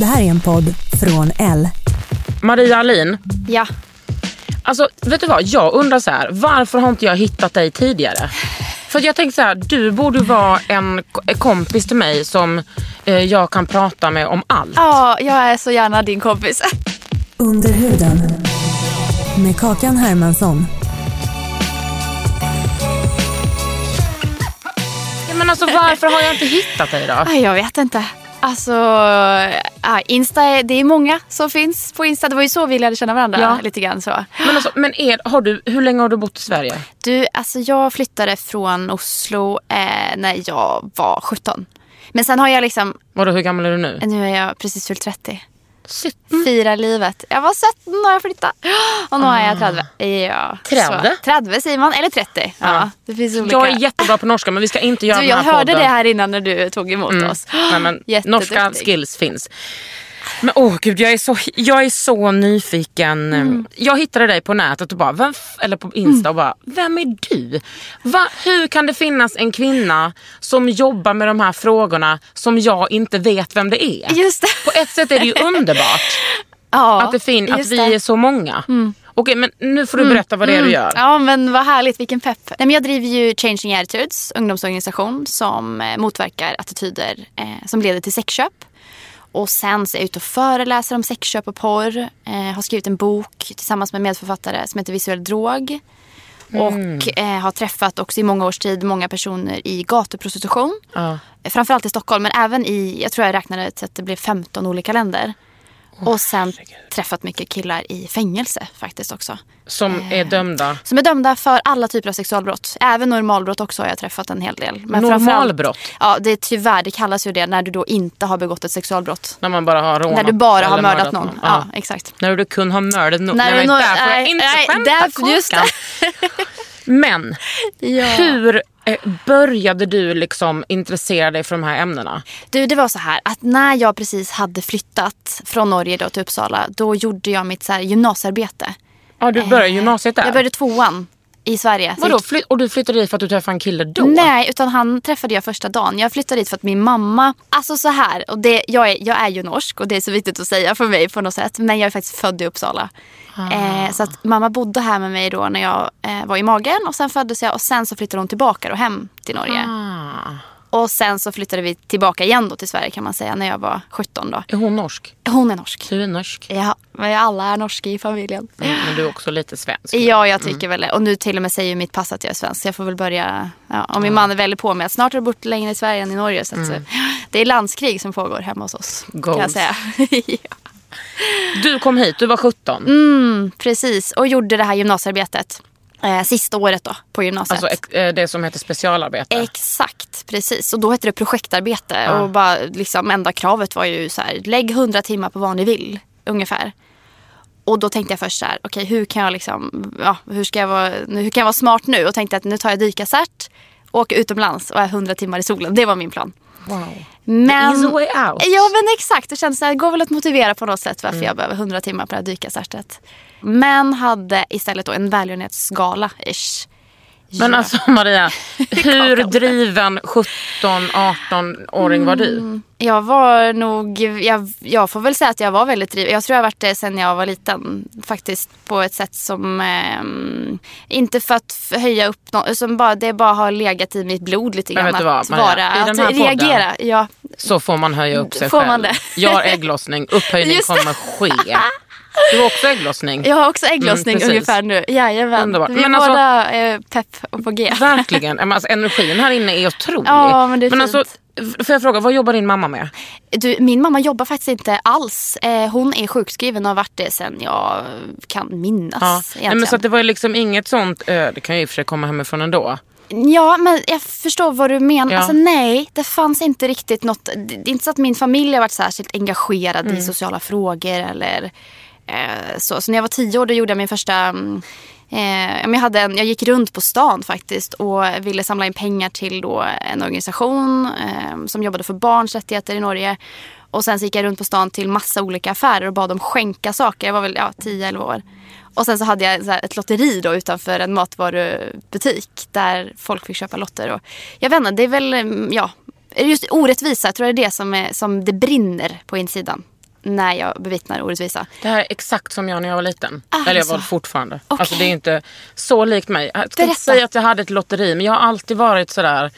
Det här är en podd från L. Maria Alin, Ja. alltså vet du vad? Jag undrar så här, varför har inte jag hittat dig tidigare? För jag tänkte så här, du borde vara en kompis till mig som eh, jag kan prata med om allt. ja, jag är så gärna din kompis. Under huden. Med Kakan Hermansson. Ja, men alltså varför har jag inte hittat dig då? Jag vet inte. Alltså, ja, Insta, är- det är många som finns på Insta. Det var ju så vi lärde känna varandra Ja. lite grann så. Men, alltså, men är, har du, hur länge har du bott i Sverige? Du, alltså jag flyttade från Oslo eh, när jag var 17. Men sen har jag liksom, Vadå, hur gammal är du nu? nu är jag precis fyllt 30. Shit. Firar livet. Jag var 17 när jag flyttade. Och nu är jag 30. Ja, Trädde? så. 30 säger man, eller 30. Ja. det finns olika. Jag är jättebra på norska men vi ska inte göra du, den jag här hörde podden. det här innan när du tog emot oss. Nej, men norska skills finns. Men åh gud, jag är så, jag är så nyfiken. Mm. Jag hittade dig på nätet och bara, vem, eller på Insta och bara, vem är du? Va, hur kan det finnas en kvinna som jobbar med de här frågorna som jag inte vet vem det är? Just det. På ett sätt är det ju underbart Ja, att, det fin- att vi det. Mm. är så många. Okej, men nu får du berätta vad det är du gör. Ja men vad härligt, vilken pepp. Nej, men jag driver ju Changing Attitudes, ungdomsorganisation som eh, motverkar attityder eh, som leder till sexköp. Och sen så är jag ute och föreläser om sexköp och porr. Eh, har skrivit en bok tillsammans med medförfattare som heter Visuell drog. Och eh, har träffat också i många års tid många personer i gatuprostitution. Ja. Framförallt i Stockholm men även i, jag tror jag räknade till att det blev 15 olika länder. Och sen träffat mycket killar i fängelse faktiskt också. Som är dömda. Som är dömda för alla typer av sexualbrott. Även normalbrott också har jag träffat en hel del. Men Normalbrott? Ja, det är tyvärr, det kallas ju det när du då inte har begått ett sexualbrott. När man bara har rånat när du bara har eller mördat, någon. Ja. exakt. När du kunde ha mördat någon. När Nej, du men nå- där får jag nej, inte nej, skämta där- just Kakan. Men Ja. hur eh, började du liksom intressera dig för de här ämnena? Du, det var så här att när jag precis hade flyttat från Norge då till Uppsala, då gjorde jag mitt så gymnasiearbete. Ja, du började gymnasiet där? Jag började tvåan i Sverige. Vadå, fly- och du flyttade dit för att du träffade en kille då? Nej, utan han träffade jag första dagen. Jag flyttade dit för att min mamma... Alltså så här, och det, jag, är, jag är ju norsk och det är så viktigt att säga för mig på något sätt. Men jag är faktiskt född i Uppsala. Eh, så att mamma bodde här med mig då när jag eh, var i magen och sen föddes jag och sen så flyttade hon tillbaka då hem till Norge. Ah. Och sen så flyttade vi tillbaka igen då till Sverige kan man säga när jag var 17 då. Är hon norsk? Hon är norsk. Du är norsk. Ja, men alla är norska i familjen. Mm, men du är också lite svensk. Ja, jag tycker väl det. Och nu till och med säger mitt pass att jag är svensk. Så jag får väl börja... Ja, och min man är väldigt på mig att snart har du bott längre i Sverige än i Norge. Så så, det är landskrig som pågår hemma hos oss. Kan jag Goals. säga. ja. Du kom hit, du var 17. mm, precis, och gjorde det här gymnasiearbetet. Eh, sista året då på gymnasiet. Alltså eh, det som heter specialarbete. Exakt, precis. Och då hette det projektarbete. Och bara, liksom, enda kravet var ju så här, lägg 100 timmar på vad ni vill. Ungefär. Och då tänkte jag först så här, okej hur kan jag liksom, ja, hur ska jag vara, hur kan jag vara smart nu? Och tänkte att nu tar jag dykarcert, åker utomlands och är 100 timmar i solen. Det var min plan. wow. Men, Easy way out. Ja men exakt, det känns så här, det går väl att motivera på något sätt varför jag behöver 100 timmar på det här dykarcertet. Men hade istället då en välgörenhetsgala ish Men alltså Maria, hur driven 17-18-åring var du? Jag var nog, jag, jag får väl säga att jag var väldigt driven. Jag tror jag har varit det sen jag var liten. Faktiskt på ett sätt som, ehm, inte för att höja upp något, som bara, det bara har legat i mitt blod lite Men grann. vet du vad, att Maria? vara, I den här podden- reagera. Ja, Så får man höja upp sig Får själv. man det? Jag har ägglossning, upphöjning Just kommer ske. Du har också ägglossning. jag har också ägglossning Mm, precis. ungefär nu. Jajamän. Underbart. Vi är Men alltså- båda eh, pepp och på G. Verkligen. Men Alltså, energin här inne är otrolig. Ja, men det är alltså, får jag fråga, vad jobbar din mamma med? Du, min mamma jobbar faktiskt inte alls. Eh, hon är sjukskriven och har varit det sen jag kan minnas. Ja. Nej, men så det var liksom inget sånt, eh, det kan ju i och för sig komma hemifrån ändå. Ja, men jag förstår vad du menar. Ja. Alltså, nej, det fanns inte riktigt något. Det är inte så att min familj har varit särskilt engagerad Mm. i sociala frågor eller Eh, så. Så när jag var tio år då gjorde jag min första mm, Eh, jag, hade en, jag gick runt på stan faktiskt och ville samla in pengar till då en organisation eh, som jobbade för barns rättigheter i Norge. Och sen så gick jag runt på stan till massa olika affärer och bad dem skänka saker. Jag var väl ja, 10-11 år. Och sen så hade jag så här ett lotteri då utanför en matvarubutik där folk fick köpa lotter. Och jag vet inte, det är väl, mm, ja, just orättvisa, jag tror det är det som, är, som det brinner på insidan. När jag bevittnar orättvisa. Det här är exakt som jag när jag var liten. Ah, Eller jag så. var fortfarande. Okej. Alltså det är inte så likt mig. Jag ska inte säga att jag hade ett lotteri men jag har alltid varit sådär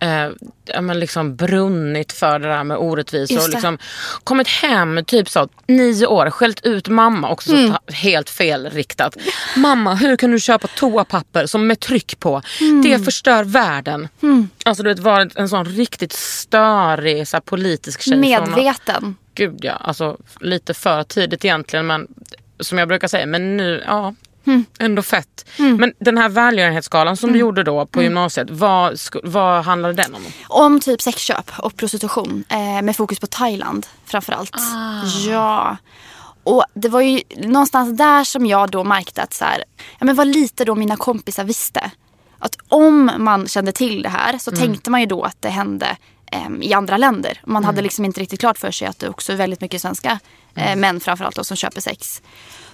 eh, ja, men liksom brunnit för det där med orättvisor. Och liksom kommit hem typ så nio år, skällt ut mamma också så Mm. ta- helt felriktat. Mamma hur kan du köpa toapapper som med tryck på? Mm. Det förstör världen. Alltså du vet varit en sån riktigt störig så här, politisk tjej. Medveten. Gud ja, alltså lite för tidigt egentligen men som jag brukar säga, men nu, ja. Mm. Ändå fett. Men den här välgörenhetsskalan som du gjorde då på gymnasiet, vad, vad handlade den om? Om typ sexköp och prostitution eh, med fokus på Thailand framförallt. Ah. Ja. Och det var ju någonstans där som jag då märkte att så här, ja, men vad lite då mina kompisar visste. Att om man kände till det här så tänkte man ju då att det hände i andra länder. Man hade liksom inte riktigt klart för sig att det också är väldigt mycket svenska eh, män framförallt då, som köper sex.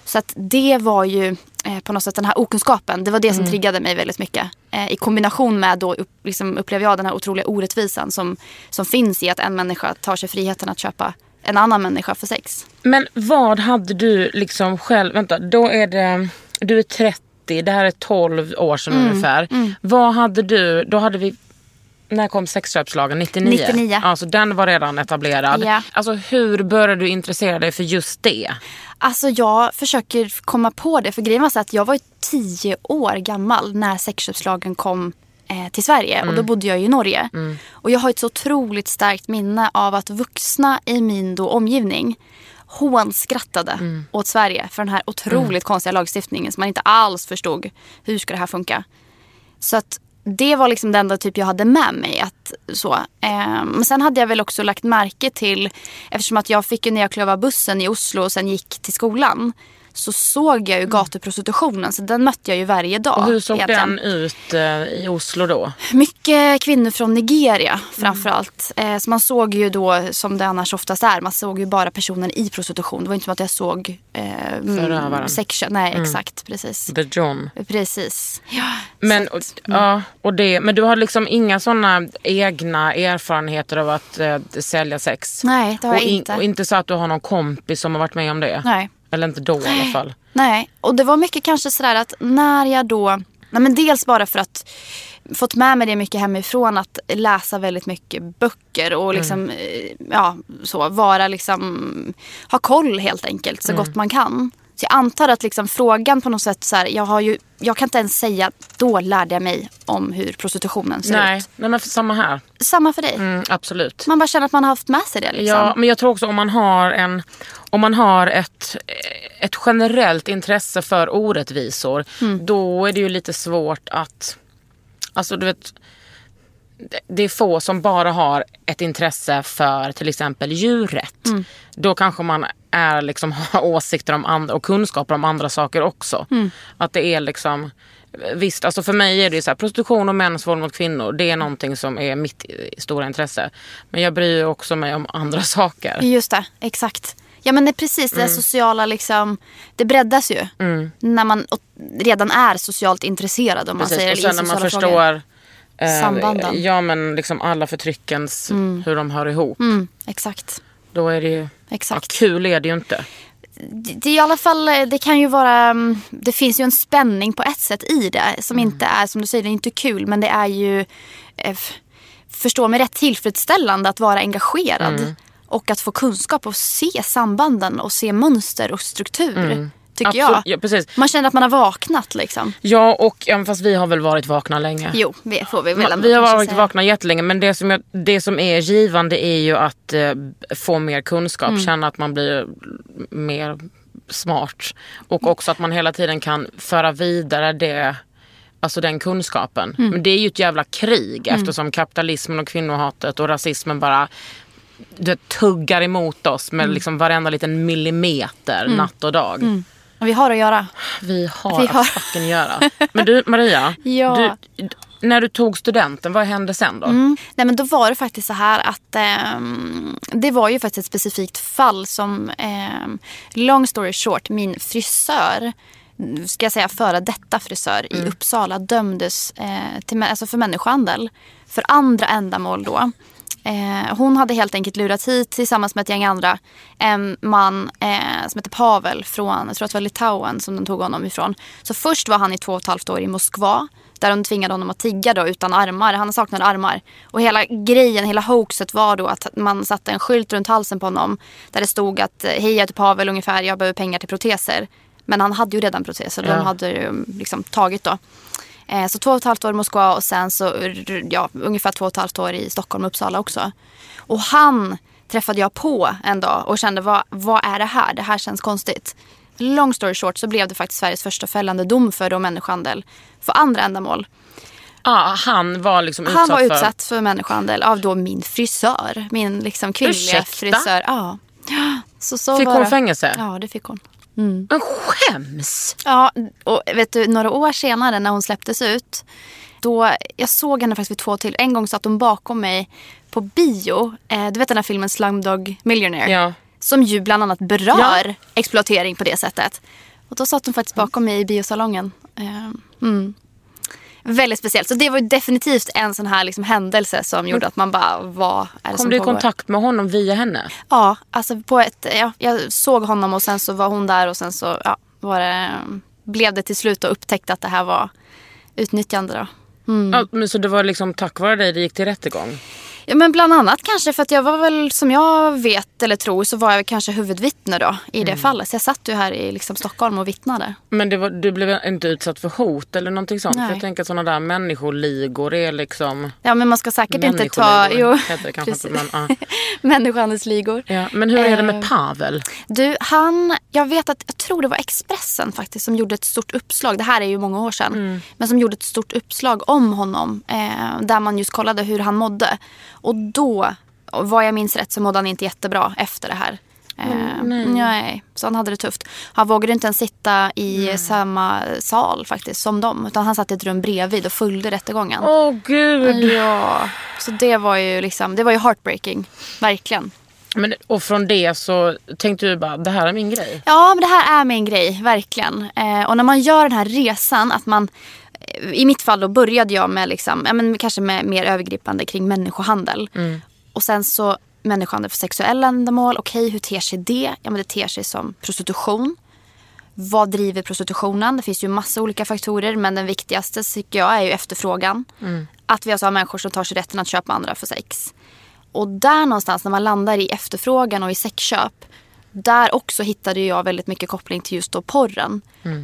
Så att det var ju eh, på något sätt den här okunskapen. Det var det som triggade mig väldigt mycket. Eh, I kombination med då upp, liksom upplever jag den här otroliga orättvisan som, som finns i att en människa tar sig friheten att köpa en annan människa för sex. Men vad hade du liksom själv, vänta, då är det, du är 30, det här är 12 år sedan Mm, ungefär. Vad hade du, då hade vi, när kom sexköpslagen? 99? 99. Alltså den var redan etablerad. Ja. Alltså hur började du intressera dig för just det? Alltså jag försöker komma på det. För grejen var så att jag var tio år gammal när sexköpslagen kom eh, till Sverige. Och då bodde jag i Norge. Och jag har ett så otroligt starkt minne av att vuxna i min då omgivning hånskrattade åt Sverige för den här otroligt konstiga lagstiftningen som man inte alls förstod. Hur ska det här funka? Så att det var liksom det enda typ jag hade med mig. Att, så. Eh, men sen hade jag väl också lagt märke till, eftersom att jag fick ju när jag klev av bussen i Oslo och sen gick till skolan. Så såg jag ju gatuprostitutionen, så den mötte jag ju varje dag. Och hur såg egentligen. den ut eh, i Oslo då? Mycket kvinnor från Nigeria framförallt. Eh, så man såg ju då, som det annars oftast är, man såg ju bara personen i prostitution. Det var inte som att jag såg eh, Förövaren. sexköp. Nej, exakt. Precis. The John. Precis. Ja, Men, och, att- ja, och det, men du har liksom inga såna egna erfarenheter av att eh, sälja sex? Nej, det har och, jag inte. och inte så att du har någon kompis som har varit med om det? Nej. Eller inte då i alla fall? Nej, och det var mycket kanske sådär att när jag då, nej men dels bara för att fått med mig det mycket hemifrån att läsa väldigt mycket böcker och liksom, eh, ja så, vara liksom, ha koll helt enkelt så gott man kan. Så jag antar att liksom frågan på något sätt så här, jag har ju, jag kan inte ens säga, då lärde jag mig om hur prostitutionen ser Nej, ut. nej men för samma här. Samma för dig. Mm, absolut. Man bara känner att man har haft med sig det liksom. Ja, men jag tror också om man har, en, om man har ett, ett generellt intresse för orättvisor, Mm. då är det ju lite svårt att... Alltså du vet, det- är få som bara har ett intresse för till exempel djurrätt. Mm. Då kanske man är liksom, har åsikter om andra och kunskaper om andra saker också. Mm. Att det är liksom... Visst, alltså för mig är det så här, prostitution och mäns våld mot kvinnor, det är någonting som är mitt stora intresse. Men jag bryr också mig om andra saker. Just det, exakt. Ja men det är precis, det sociala liksom, det breddas ju. När man redan är socialt intresserad om man Precis. säger. Och sen när man sociala frågor. förstår eh, Sambanden. Ja men liksom alla förtryckens, hur de hör ihop. Mm, exakt. Då är det ju, ja, Exakt. kul är det ju inte. Det, är i alla fall, eh, det kan ju vara, mm, det finns ju en spänning på ett sätt i det. Som Mm. inte är, som du säger, det är inte kul men det är ju, eh, förstå mig rätt, tillfredsställande att vara engagerad. Mm. Och att få kunskap och se sambanden och se mönster och struktur. Tycker Mm. Absolut, jag. ja. Man känner att man har vaknat liksom. Ja och även fast vi har väl varit vakna länge. Jo, det får vi väl ändå Vi har varit säga. vakna jättelänge men det som, jag, det som är givande är ju att eh, få mer kunskap, Mm. känna att man blir mer smart. Och också att man hela tiden kan föra vidare det, alltså den kunskapen. Mm. Men det är ju ett jävla krig eftersom kapitalismen och kvinnohatet och rasismen bara det tuggar emot oss med Mm. liksom varenda liten millimeter natt och dag. Och Vi har att göra. Vi har Vi har- att fucking göra. Men du Maria, Ja. du, när du tog studenten, vad hände sen då? Mm. Nej men då var det faktiskt så här att ehm, det var ju faktiskt ett specifikt fall som, ehm, long story short, min frisör, ska jag säga före detta frisör i Uppsala dömdes eh, till, alltså för människohandel. För andra ändamål då. Eh, hon hade helt enkelt lurat hit tillsammans med ett gäng andra en man eh, som heter Pavel från, jag tror att det var Litauen som de tog honom ifrån. Så först var han i två och ett halvt år i Moskva där de tvingade honom att tigga då utan armar. Han saknade armar. Och hela grejen, hela hoaxet var då att man satte en skylt runt halsen på honom där det stod att hej jag heter Pavel ungefär, jag behöver pengar till proteser. Men han hade ju redan proteser, Ja. de hade ju liksom tagit då. Eh, Så två och ett halvt år i Moskva och sen så ja, ungefär två och ett halvt år i Stockholm och Uppsala också. Och han träffade jag på en dag och kände vad, vad är det här? Det här känns konstigt. Long story short så blev det faktiskt Sveriges första fällande dom för då människohandel för andra ändamål. Ah, han var liksom utsatt Han var för... utsatt för människohandel av då min frisör. Min liksom kvinnliga Ursäkta? frisör. Ja. Så, så Fick hon det. fängelse? Ja, det fick hon. Men skäms! Ja, och vet du, några år senare när hon släpptes ut. Då, jag såg henne faktiskt vid två till. En gång satt hon bakom mig på bio. Eh, du vet den här filmen Slumdog Millionaire. Ja. Som ju bland annat berör Ja. exploatering på det sättet. Och då satt hon faktiskt bakom mig i biosalongen. Eh, mm. Väldigt speciellt. Så det var ju definitivt en sån här liksom händelse som gjorde att man bara, vad är det Kom som du i pågår? kontakt med honom via henne? Ja, alltså på ett, ja, jag såg honom och sen så var hon där och sen så ja, var det, blev det till slut och upptäckte att det här var utnyttjande. Då. Ja, men så det var liksom tack vare dig det gick till rättegång? Ja, men bland annat kanske för att jag var väl som jag vet eller tror så var jag kanske huvudvittne då i det fallet. Så jag satt ju här i liksom Stockholm och vittnade. Men var, du blev inte utsatt för hot eller någonting sånt? Nej. För jag tänker att sådana där människoligor är liksom... Ja men man ska säkert inte ta jo, heter det kanske inte, men, ja. människohandelsligor. Ja, men hur är det med Eh, Pavel? Du, han, jag vet att, jag tror det var Expressen faktiskt som gjorde ett stort uppslag. Det här är ju många år sedan. Mm. Men som gjorde ett stort uppslag om honom. Eh, där man just kollade hur han mådde. Och då, vad jag minns rätt, så mådde han inte jättebra efter det här. Eh, nej. Så han hade det tufft. Han vågade inte ens sitta i samma sal faktiskt som dem. Utan han satt i ett rum bredvid och följde rättegången. Åh gud! Ja, så det var ju liksom, det var ju heartbreaking. Verkligen. Men, och från det så tänkte du bara, det här är min grej. Ja, men det här är min grej, verkligen. Eh, och när man gör den här resan, att man... I mitt fall då började jag med, liksom, ja, men kanske med mer övergripande kring människohandel. Och sen så människohandel för sexuella ändamål. Okej, hur ter sig det? Ja, men det ter sig som prostitution. Vad driver prostitutionen? Det finns ju massa olika faktorer men den viktigaste tycker jag är ju efterfrågan. Att vi alltså har människor som tar sig rätten att köpa andra för sex. Och där någonstans när man landar i efterfrågan och i sexköp. Där också hittade jag väldigt mycket koppling till just då porren.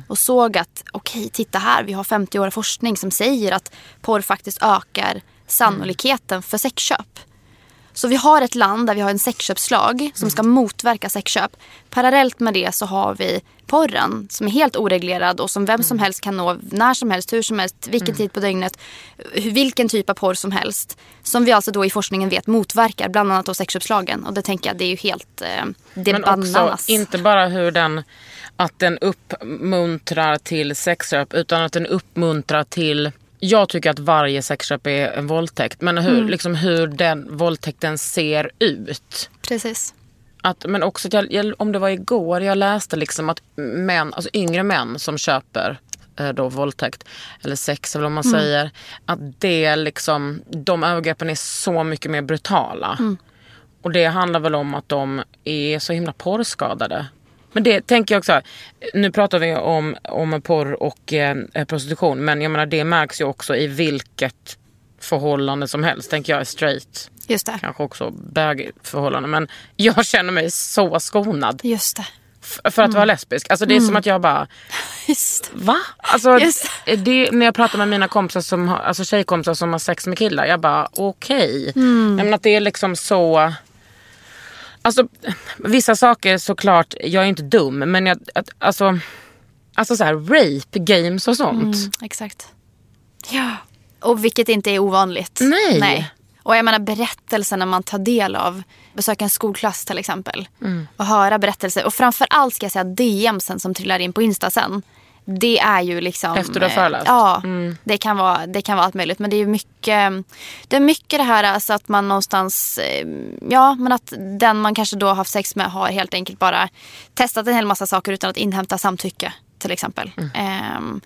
Och såg att okej, titta här, vi har 50 år forskning som säger att porr faktiskt ökar sannolikheten för sexköp. Så vi har ett land där vi har en sexköpslag som ska motverka sexköp. Parallellt med det så har vi porren som är helt oreglerad och som vem som helst kan nå när som helst, hur som helst, vilken tid på dygnet, vilken typ av porr som helst. Som vi alltså då i forskningen vet motverkar bland annat då sexköpslagen. Och det tänker jag det är ju helt, eh, det är Men bananas. också inte bara hur den, att den uppmuntrar till sexköp utan att den uppmuntrar till jag tycker att varje sexköp är en våldtäkt men hur, Mm. liksom hur den våldtäkten ser ut. Precis. Att, men också jag, jag, om det var igår, jag läste liksom att män, alltså yngre män som köper eh, då våldtäkt eller sex eller vad man säger. Att det liksom, de övergreppen är så mycket mer brutala. Och det handlar väl om att de är så himla porrskadade. Men det tänker jag också, nu pratar vi om, om porr och eh, prostitution men jag menar det märks ju också i vilket förhållande som helst. Tänker jag är straight, Just det. kanske också bögförhållande. Men jag känner mig så skonad Just det. f- för att vara lesbisk. Alltså det är som att jag bara, Just va? Alltså, Just det, när jag pratar med mina kompisar som har, alltså tjejkompisar som har sex med killar, jag bara okej. Mm. Jag menar att det är liksom så... Alltså vissa saker såklart, jag är inte dum men jag, att, alltså, alltså så här, rape games och sånt. Mm, exakt. Ja. Och vilket inte är ovanligt. Nej. Och jag menar berättelserna man tar del av. Besöka en skolklass till exempel. Mm. Och höra berättelser. Och framförallt ska jag säga DMsen som trillar in på Insta sen. Det är ju liksom... Efter du har eh, föreläst? Ja, Mm. det, kan vara, det kan vara allt möjligt. Men det är mycket det är mycket det här alltså att man någonstans... eh, Ja, men att den man kanske då har haft sex med har helt enkelt bara testat en hel massa saker utan att inhämta samtycke till exempel. Mm. Ehm,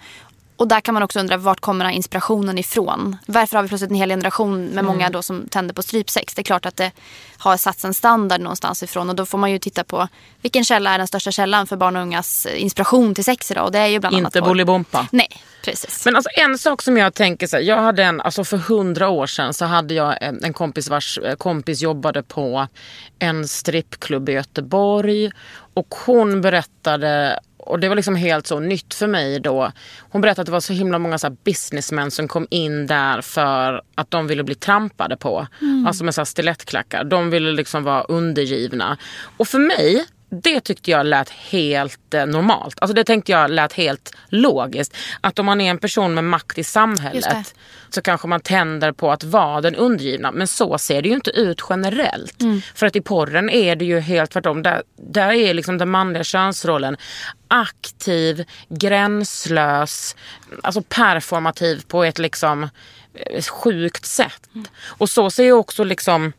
och där kan man också undra vart kommer inspirationen ifrån? Varför har vi plötsligt en hel generation med Mm. många då som tänder på strypsex? Det är klart att det har satts en standard någonstans ifrån och då får man ju titta på vilken källa är den största källan för barn och ungas eh, inspiration till sex idag och det är ju bland annat Inte porr. Bolibompa. Nej, precis. Men alltså en sak som jag tänker så här, jag hade en, alltså för hundra år sedan så hade jag en, en kompis vars eh, kompis jobbade på en strippklubb i Göteborg och hon berättade och det var liksom helt så nytt för mig då. Hon berättade att det var så himla många så businessmän som kom in där för att de ville bli trampade på. Alltså med så här stilettklackar. De ville liksom vara undergivna. Och för mig, det tyckte jag lät helt eh, normalt. Alltså det tänkte jag lät helt logiskt. Att om man är en person med makt i samhället så kanske man tänder på att vara den undergivna. Men så ser det ju inte ut generellt. För att i porren är det ju helt tvärtom. Där, där är liksom den manliga könsrollen aktiv, gränslös, alltså performativ på ett liksom eh, sjukt sätt. Och så ser ju också liksom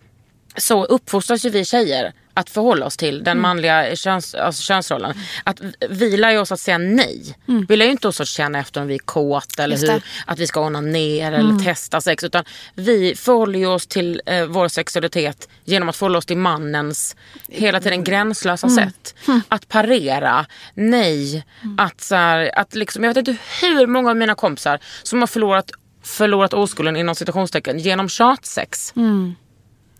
så uppfostras ju vi tjejer att förhålla oss till Mm. den manliga köns, alltså könsrollen. Att vi lär ju oss att säga nej. Vi lär ju inte oss att känna efter om vi är kåt eller hur. Mm. att vi ska ordna ner eller testa sex. Utan vi förhåller oss till eh, vår sexualitet genom att förhålla oss till mannens hela tiden gränslösa Mm. sätt. Att parera, nej, att, så här, att liksom, jag vet inte hur många av mina kompisar som har förlorat förlorat oskulden inom citationstecken genom tjatsex.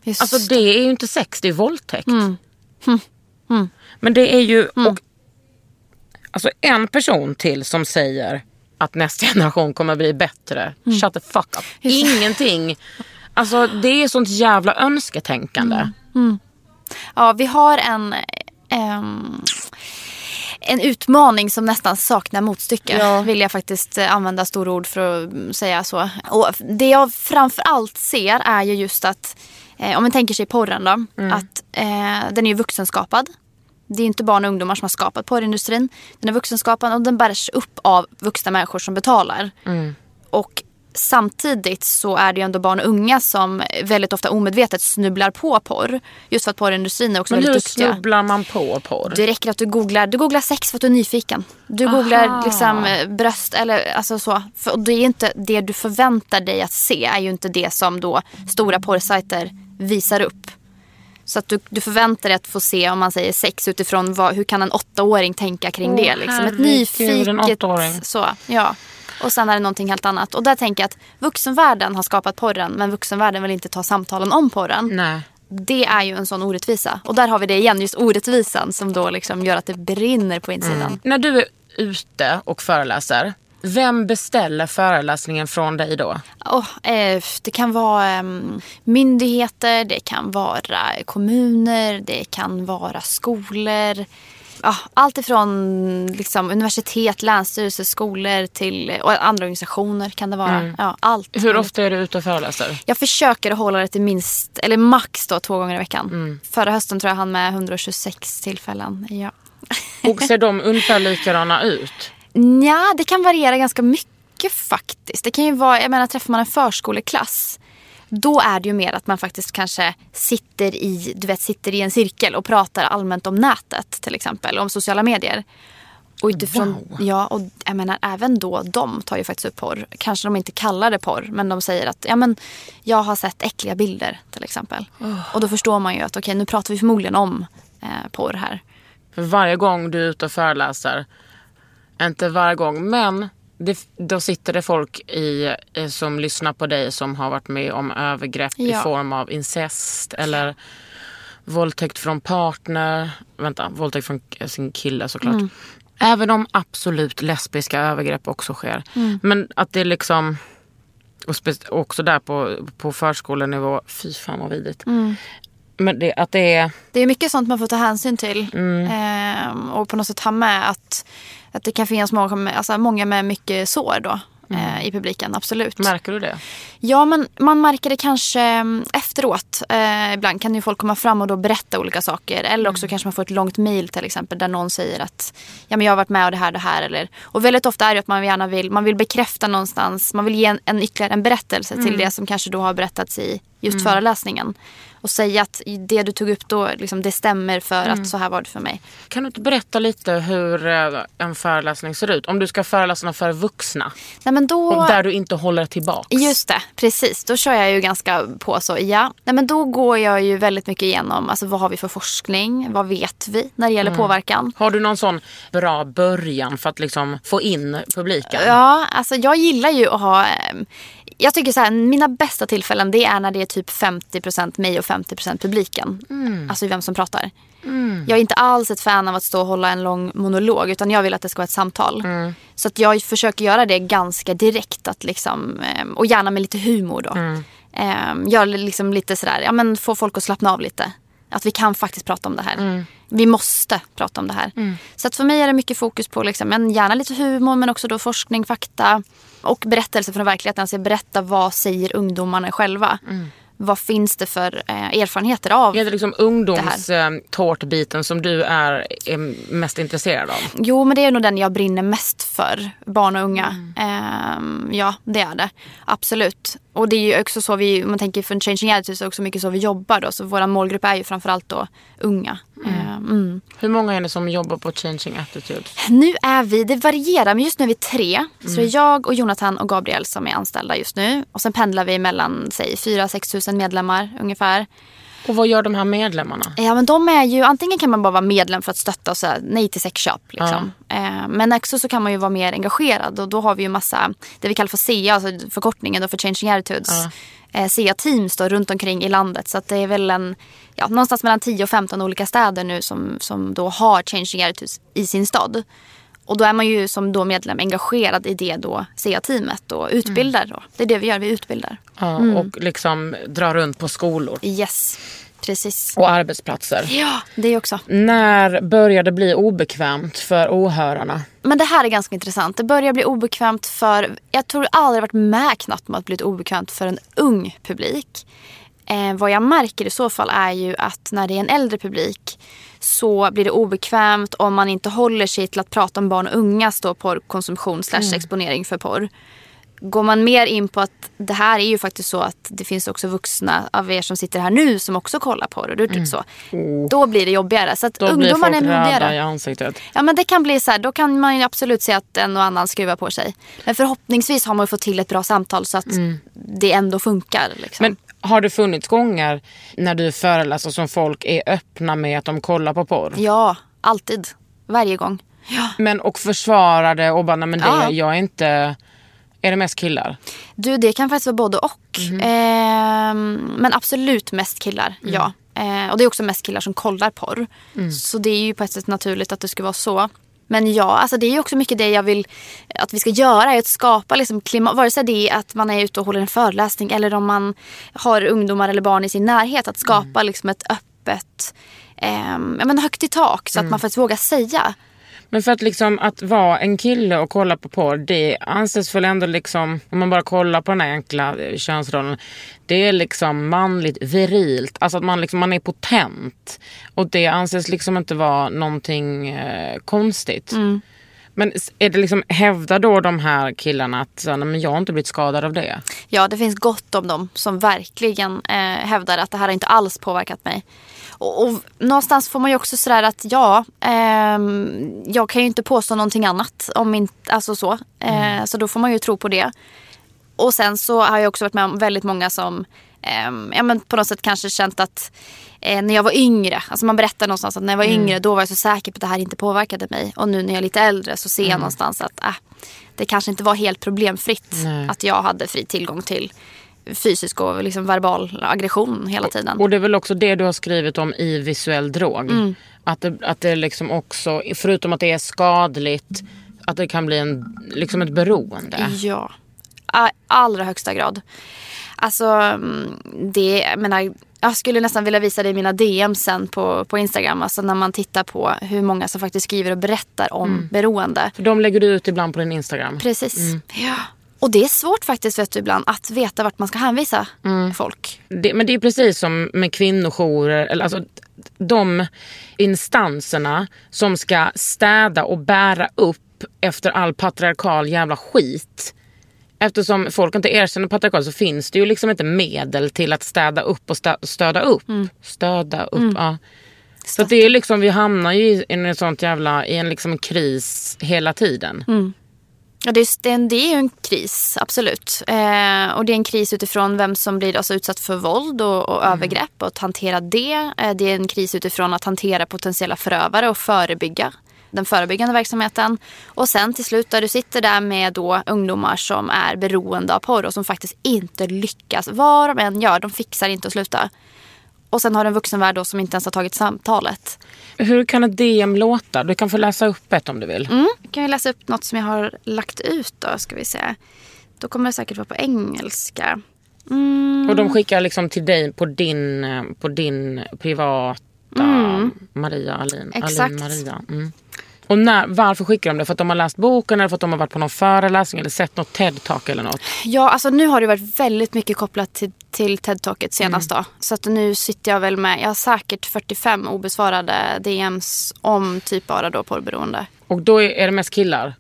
Just Alltså det är ju inte sex, det är våldtäkt. Mm. Men det är ju... Och, alltså en person till som säger att nästa generation kommer bli bättre. Mm. Shut the fuck up. Ingenting. Alltså det är sånt jävla önsketänkande. Mm. Ja, vi har en, ehm, en utmaning som nästan saknar motstycke. Ja. Vill jag faktiskt eh, använda stora ord för att mm, säga så. Och det jag framför allt ser är ju just att, om man tänker sig porren då, att eh, den är ju vuxenskapad. Det är inte barn och ungdomar som har skapat porrindustrin. Den är vuxenskapad och den bärs upp av vuxna människor som betalar. Och samtidigt så är det ju ändå barn och unga som väldigt ofta omedvetet snubblar på porr. Just för att porrindustrin är också Men hur väldigt duktiga. snubblar man på porr? Det räcker att du googlar, du googlar sex för att du är nyfiken. Du googlar liksom eh, bröst eller alltså så. För, och det är inte det du förväntar dig att se är ju inte det som då stora porrsajter visar upp. Så att du, du förväntar dig att få se om man säger sex utifrån vad, hur kan en åttaåring tänka kring Åh, det. Liksom. Ett nyfiket... Så, ja. Och sen är det någonting helt annat. Och där tänker jag att vuxenvärlden har skapat porren men vuxenvärlden vill inte ta samtalen om porren. Nej. Det är ju en sån orättvisa. Och där har vi det igen, just orättvisan som då liksom gör att det brinner på insidan. När du är ute och föreläser, vem beställer föreläsningen från dig då? Oh, eh, det kan vara em, myndigheter, det kan vara kommuner, det kan vara skolor. Ja, allt ifrån liksom, universitet, länsstyrelser, skolor till och andra organisationer kan det vara. Ja, allt. Hur ofta är du ute och föreläser? Jag försöker att hålla det till minst, eller max då, två gånger i veckan. Mm. Förra hösten tror jag han med 126 tillfällen. Ja. Och ser de ungefär likadana ut? Nja, det kan variera ganska mycket faktiskt. Det kan ju vara, jag menar träffar man en förskoleklass Då är det ju mer att man faktiskt kanske sitter i, du vet, sitter i en cirkel och pratar allmänt om nätet till exempel, om sociala medier. Och utifrån, Wow. ja, och jag menar även då, de tar ju faktiskt upp porr. Kanske de inte kallar det porr, men de säger att ja, men, jag har sett äckliga bilder till exempel. Och då förstår man ju att okej, nu pratar vi förmodligen om eh, porr här. För varje gång du är ute och föreläser, inte varje gång, men det, då sitter det folk i, som lyssnar på dig som har varit med om övergrepp i Ja. form av incest eller våldtäkt från partner. Vänta, våldtäkt från sin kille såklart. Även om absolut lesbiska övergrepp också sker. Men att det liksom, och också där på, på förskolenivå, fy fan vad vidrigt. Men det, att det är Det är mycket sånt man får ta hänsyn till. Ehm, och på något sätt ha med att, att det kan finnas många, med- alltså många med mycket sår då. eh, I publiken, absolut. Märker du det? Ja, men man märker det kanske mm, efteråt. Eh, ibland kan ju folk komma fram och då berätta olika saker. Eller också kanske man får ett långt mejl till exempel där någon säger att ja, men jag har varit med och det här det här. Eller, och väldigt ofta är det att man gärna vill, man vill bekräfta någonstans. Man vill ge en, en ytterligare en berättelse till det som kanske då har berättats i just föreläsningen. Och säga att det du tog upp då, liksom, det stämmer för att så här var det för mig. Kan du inte berätta lite hur eh, en föreläsning ser ut? Om du ska föreläsa för vuxna Nej, men då... och där du inte håller tillbaks. Just det, precis. Då kör jag ju ganska på så. Ja, Nej, men då går jag ju väldigt mycket igenom alltså, vad har vi för forskning, vad vet vi när det gäller påverkan. Har du någon sån bra början för att liksom få in publiken? Ja, alltså jag gillar ju att ha... ehm, Jag tycker så här, mina bästa tillfällen det är när det är typ 50% mig och 50% publiken. Alltså vem som pratar. Jag är inte alls ett fan av att stå och hålla en lång monolog utan jag vill att det ska vara ett samtal. Så att jag försöker göra det ganska direkt att liksom, ehm, och gärna med lite humor då. Mm. Gör liksom lite sådär, ja men få folk att slappna av lite. Att vi kan faktiskt prata om det här. Vi måste prata om det här. Så att för mig är det mycket fokus på liksom, men gärna lite humor men också då forskning, fakta och berättelser från verkligheten. Alltså berätta vad säger ungdomarna själva. Vad finns det för eh, erfarenheter av? Är det liksom ungdomstårtbiten som du är, är mest intresserad av? Jo, men det är nog den jag brinner mest för. Barn och unga. Ehm, ja, det är det. Absolut. Och det är ju också så vi, om man tänker för Changing Attitudes, är också mycket så vi jobbar då. Så vår målgrupp är ju framförallt då unga. Ehm, mm. Hur många är det som jobbar på Changing Attitudes? Nu är vi, det varierar, men just nu är vi tre. Så det är jag och Jonathan och Gabriel som är anställda just nu. Och sen pendlar vi mellan, säg 4-6 tusen medlemmar ungefär. Och vad gör de här medlemmarna? Ja men de är ju, antingen kan man bara vara medlem för att stötta och säga nej till sexköp. Liksom. Eh, men också så kan man ju vara mer engagerad och då har vi ju massa, det vi kallar för CA, alltså förkortningen då för Changing Attitudes. Eh, CA-teams då runt omkring i landet. Så det är väl en, ja, någonstans mellan 10 och 15 olika städer nu som, som då har Changing Attitudes i sin stad. Och då är man ju som då medlem engagerad i det då CA-teamet och utbildar då. Det är det vi gör, vi utbildar. Ja, Och liksom dra runt på skolor Yes, precis. och arbetsplatser. Ja, det också. När börjar det bli obekvämt för åhörarna? Men det här är ganska intressant. Det börjar bli obekvämt för, jag tror aldrig varit med knappt med att bli obekvämt för en ung publik. Eh, vad jag märker i så fall är ju att när det är en äldre publik så blir det obekvämt om man inte håller sig till att prata om barn och ungas då porrkonsumtion slash exponering för porr. Går man mer in på att det här är ju faktiskt så att det finns också vuxna av er som sitter här nu som också kollar på det. Mm. Så. Då blir det jobbigare. Så att Då blir ungdomarna folk är röda modigare. i ansiktet. Ja men det kan bli så här, då kan man ju absolut se att en och annan skruvar på sig. Men förhoppningsvis har man fått till ett bra samtal så att det ändå funkar. Liksom. Men har det funnits gånger när du föreläser som folk är öppna med att de kollar på porr? Ja, alltid. Varje gång. Ja. Men och försvarar det och bara, nej men det, Ja. jag är inte... Är det mest killar? Du, det kan faktiskt vara både och. Ehm, men absolut mest killar, ja. Eh, och det är också mest killar som kollar porr. Så det är ju på ett sätt naturligt att det ska vara så. Men ja, alltså det är ju också mycket det jag vill att vi ska göra. Är att skapa liksom klimat, vare sig det är att man är ute och håller en föreläsning eller om man har ungdomar eller barn i sin närhet. Att skapa liksom ett öppet, ja, men högt i tak så att man faktiskt vågar säga. Men för att liksom att vara en kille och kolla på porr, det anses väl ändå liksom, om man bara kollar på den här enkla eh, könsrollen, det är liksom manligt virilt, alltså att man, liksom, man är potent. Och det anses liksom inte vara någonting eh, konstigt. Men s- är det liksom, hävdar då de här killarna att så, nej, men jag har inte blivit skadad av det? Ja, det finns gott om dem som verkligen eh, hävdar att det här har inte alls påverkat mig. Och, och någonstans får man ju också sådär att ja, ehm, jag kan ju inte påstå någonting annat. Om inte, alltså så. Eh, Så då får man ju tro på det. Och sen så har jag också varit med om väldigt många som ehm, ja, men på något sätt kanske känt att eh, när jag var yngre, alltså man berättar någonstans att när jag var yngre då var jag så säker på att det här inte påverkade mig. Och nu när jag är lite äldre så ser jag någonstans att äh, det kanske inte var helt problemfritt Nej. att jag hade fri tillgång till fysisk och liksom verbal aggression hela tiden. Och det är väl också det du har skrivit om i visuell drog. Mm. Att, det, att det liksom också, förutom att det är skadligt, att det kan bli en, liksom ett beroende. Ja, i allra högsta grad. Alltså, mm, det, jag menar, jag skulle nästan vilja visa i mina DM sen på, på Instagram. Alltså när man tittar på hur många som faktiskt skriver och berättar om beroende. För de lägger du ut ibland på din Instagram. Precis. Ja. Och det är svårt faktiskt vet du, ibland att veta vart man ska hänvisa folk. Det, men det är precis som med kvinnojourer. Eller alltså, de instanserna som ska städa och bära upp efter all patriarkal jävla skit. Eftersom folk inte erkänner patriarkal så finns det ju liksom inte medel till att städa upp och stö, stöda upp. Stöda upp, ja. Så det är liksom, vi hamnar ju i en sånt jävla, i en liksom kris hela tiden. Ja, det, är, det, är ju en kris, absolut. Eh, och det är en kris utifrån vem som blir alltså utsatt för våld och, och övergrepp och att hantera det. Eh, det är en kris utifrån att hantera potentiella förövare och förebygga den förebyggande verksamheten. Och sen till slut där du sitter där med då ungdomar som är beroende av porr och som faktiskt inte lyckas. Vad de än gör, de fixar inte att sluta. Och sen har du en vuxenvärld då som inte ens har tagit samtalet. Hur kan ett DM låta? Du kan få läsa upp ett om du vill. Mm. Kan jag läsa upp något som jag har lagt ut då, ska vi se. Då kommer det säkert vara på engelska. Mm. Och de skickar liksom till dig på din, på din privata Maria Alin. Mm. Exakt. Alin Maria. Mm. Och när, varför skickar de det? För att de har läst boken eller för att de har varit på någon föreläsning eller sett något TED-talk eller något? Ja, alltså nu har det varit väldigt mycket kopplat till, till TED-talket senast då. Så att nu sitter jag väl med, jag har säkert 45 obesvarade DMs om typ bara då porrberoende. Och då är, det mest killar?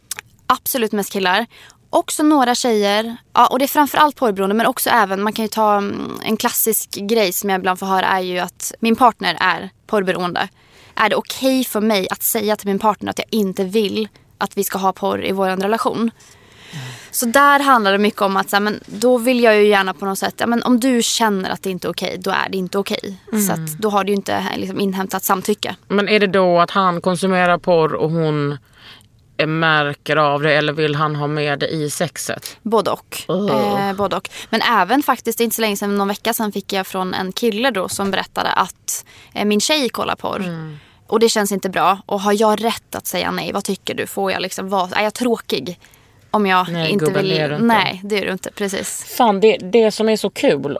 Absolut mest killar. Också några tjejer. Ja, och det är framförallt porrberoende men också även, man kan ju ta mm, en klassisk grej som jag ibland får höra är ju att min partner är porrberoende. Är det okej för mig att säga till min partner att jag inte vill att vi ska ha porr i vår relation? Så där handlar det mycket om att så här, men då vill jag ju gärna på något sätt, ja, men om du känner att det inte är okej, då är det inte okej. Så att då har du ju inte eh, liksom, inhämtat samtycke. Men är det då att han konsumerar porr och hon märker av det eller vill han ha med det i sexet? Både och. Eh, både och. Men även faktiskt, inte så länge sedan, någon vecka sedan fick jag från en kille då som berättade att eh, min tjej kollar porr. Mm. Och det känns inte bra. Och har jag rätt att säga nej? Vad tycker du? Får jag liksom vara, är jag tråkig? Om jag Nej, inte vill. det inte. Nej, det är du inte. Precis. Fan, det, det som är så kul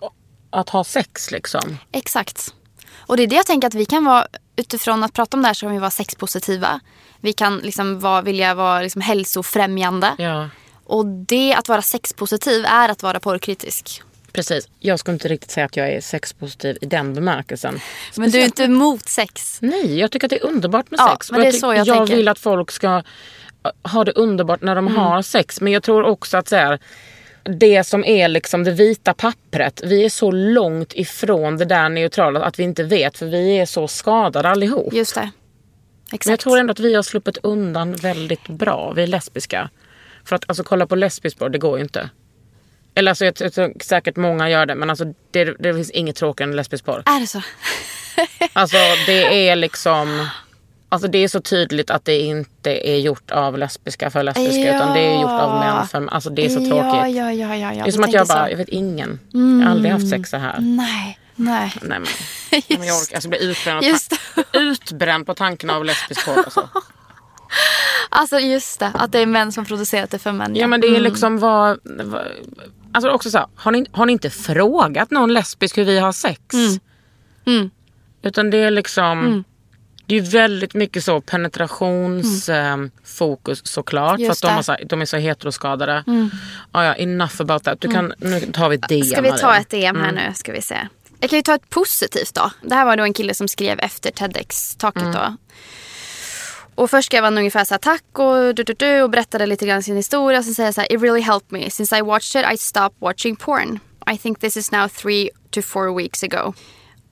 att ha sex liksom. Exakt. Och det är det jag tänker att vi kan vara, utifrån att prata om det här så kan vi vara sexpositiva. Vi kan liksom vara, vilja vara liksom hälsofrämjande. Ja, Och det att vara sexpositiv är att vara porrkritisk. Precis. Jag skulle inte riktigt säga att jag är sexpositiv i den bemärkelsen. Men du är inte emot sex? Nej, jag tycker att det är underbart med Ja, sex. men det är så jag jag tänker. vill att folk ska äh, ha det underbart när Mm. de har sex. Men jag tror också att så här, det som är liksom det vita pappret. Vi är så långt ifrån det där neutrala att vi inte vet. För vi är så skadade allihop. Just det. Exakt. Men jag tror ändå att vi har sluppit undan väldigt bra. Vi är lesbiska. För att alltså, kolla på lesbisk porr, det går ju inte. Eller alltså, jag, jag tror säkert många gör det. Men alltså, det, det finns inget tråkigare än lesbisk porr. Är det så? Alltså det är liksom... Alltså det är så tydligt att det inte är gjort av lesbiska för lesbiska Ja. utan det är gjort av män för Alltså det är så tråkigt. Ja, ja, ja, ja, ja. Det är som du att jag bara, så. jag vet ingen. Jag har aldrig haft sex så här. Nej, nej. Nej men, men jag orkar, alltså, jag blir utbränd, Just utbränd på tanken av lesbisk porr alltså. Alltså just det, att det är män som producerat det för män. Ja men det är liksom vad... vad alltså också så här, har ni, har ni inte frågat någon lesbisk hur vi har sex? Mm. Utan det är liksom... Det är väldigt mycket så penetrationsfokus såklart. Mm. Just för att de, så de är så heteroskadade. Ja, ja, enough about that. Du kan, Nu tar vi ett DM. Mm. Ska vi ta ett DM här nu? Ska vi se. Jag kan ju ta ett positivt då. Det här var då en kille som skrev efter TEDx-taket då. Och först skrev han ungefär så här, tack och, du, du, du, och berättade lite grann sin historia. Sen säger jag så här, it really helped me. Since I watched it I stopped watching porn. I think this is now three to four weeks ago.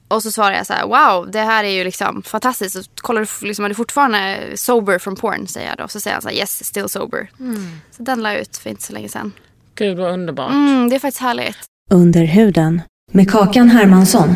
Och så svarar jag så här, wow, det här är ju liksom fantastiskt. Och kollar du, liksom, är du fortfarande sober from porn? Säger jag då. Så säger han så här, yes, still sober. Så den la jag ut för inte så länge sedan. Gud vad underbart. Mm, det är faktiskt härligt. Under huden med Kakan Hermansson.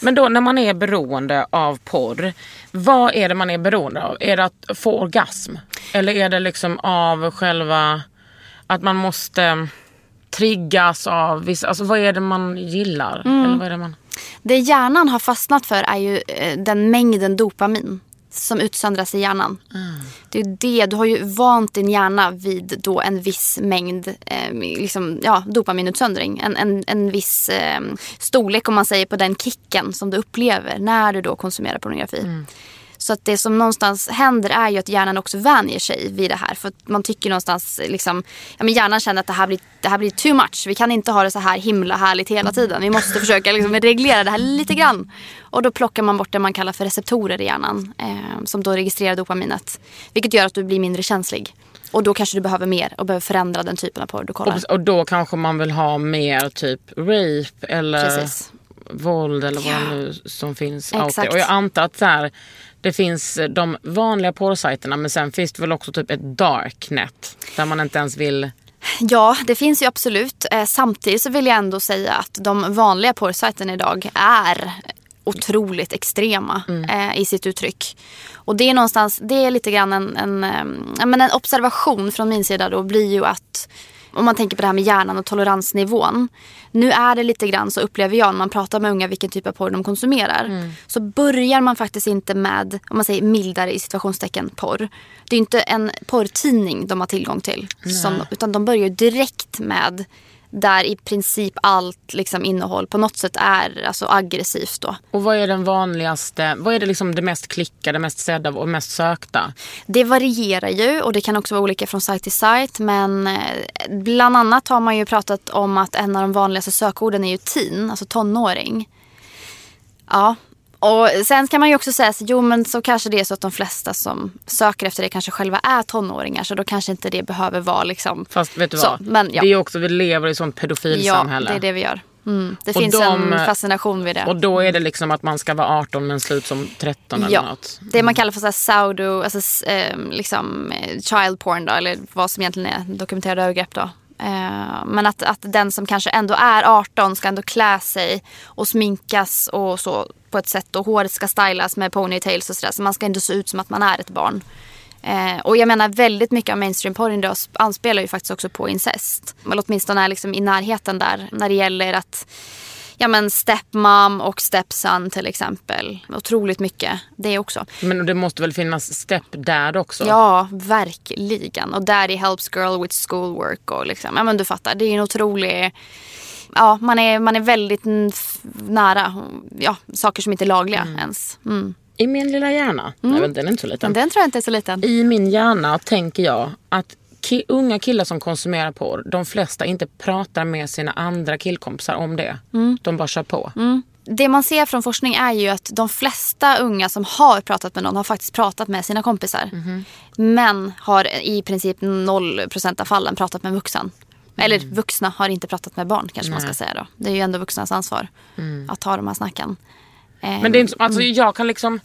Men då när man är beroende av porr, vad är det man är beroende av? Är det att få orgasm? Eller är det liksom av själva att man måste triggas av vissa, alltså vad är det man gillar? Eller vad är det man... Det hjärnan har fastnat för är ju eh, den mängden dopamin som utsöndras i hjärnan. Det är det, du har ju vant din hjärna vid då en viss mängd eh, liksom, ja, dopaminutsöndring. En, en, en viss eh, storlek om man säger på den kicken som du upplever när du då konsumerar pornografi. Så att det som någonstans händer är ju att hjärnan också vänjer sig vid det här. För att man tycker någonstans, liksom, ja, men hjärnan känner att det här, blir, det här blir too much. Vi kan inte ha det så här himla härligt hela tiden. Vi måste försöka liksom, reglera det här lite grann. Och då plockar man bort det man kallar för receptorer i hjärnan. Eh, som då registrerar dopaminet. Vilket gör att du blir mindre känslig. Och då kanske du behöver mer och behöver förändra den typen av porr du kollar. Och, och då kanske man vill ha mer typ rape eller Precis. våld eller vad det nu som finns Exakt. Och jag antar att så här, det finns de vanliga porrsajterna men sen finns det väl också typ ett darknet där man inte ens vill Ja, det finns ju absolut. Eh, samtidigt så vill jag ändå säga att de vanliga porrsajterna idag är otroligt extrema eh, i sitt uttryck. Och det är någonstans, det är lite grann en, en, eh, men en observation från min sida då blir ju att om man tänker på det här med hjärnan och toleransnivån. Nu är det lite grann så upplever jag när man pratar med unga vilken typ av porr de konsumerar. Så börjar man faktiskt inte med, om man säger mildare i situationstecken porr. Det är inte en porrtidning de har tillgång till. Som, utan de börjar direkt med där i princip allt liksom, innehåll på något sätt är alltså, aggressivt. Då. Och vad är den vanligaste, vad är det liksom det mest klickade, mest sedda och mest sökta? Det varierar ju och det kan också vara olika från sajt till sajt. Men eh, bland annat har man ju pratat om att en av de vanligaste sökorden är ju teen, alltså tonåring. Ja, och sen kan man ju också säga så, jo men så kanske det är så att de flesta som söker efter det kanske själva är tonåringar. Så då kanske inte det behöver vara liksom Fast vet du så. vad? Men ja, Det är också, vi lever i ett sånt ja pedofilsamhälle. det är det vi gör. Mm. Det Och finns de- en fascination vid det. Och då är det liksom att man ska vara 18 men se ut som 13 eller Ja, något. det man kallar för så här pseudo, alltså, s- eh, liksom, eh, child porn då, eller vad som egentligen är dokumenterade övergrepp då. Eh, men att, att den som kanske ändå är 18 ska ändå klä sig och sminkas och så på ett sätt och håret ska stylas med ponytails och sådär. Så man ska ändå se ut som att man är ett barn. Eh, och jag menar väldigt mycket av mainstream-porren idag anspelar ju faktiskt också på incest. Eller åtminstone är liksom i närheten där när det gäller att ja men stepmom och stepson till exempel. Otroligt mycket det också. Men det måste väl finnas step dad också? Ja, verkligen. Och daddy helps girl with schoolwork och liksom, ja men du fattar. Det är en otrolig, ja man är, man är väldigt mm, nära, ja saker som inte är lagliga ens. Mm. I min lilla hjärna, nej men den är inte så liten. Den tror jag inte är så liten. I min hjärna tänker jag att ki- unga killar som konsumerar porr, de flesta inte pratar med sina andra killkompisar om det. Mm. De bara kör på. Det man ser från forskning är ju att de flesta unga som har pratat med någon har faktiskt pratat med sina kompisar. Men har i princip 0% av fallen pratat med en vuxen. Eller vuxna har inte pratat med barn kanske man ska säga då. Det är ju ändå vuxnas ansvar att ta de här snacken. Mm. Men det är inte, alltså jag kan liksom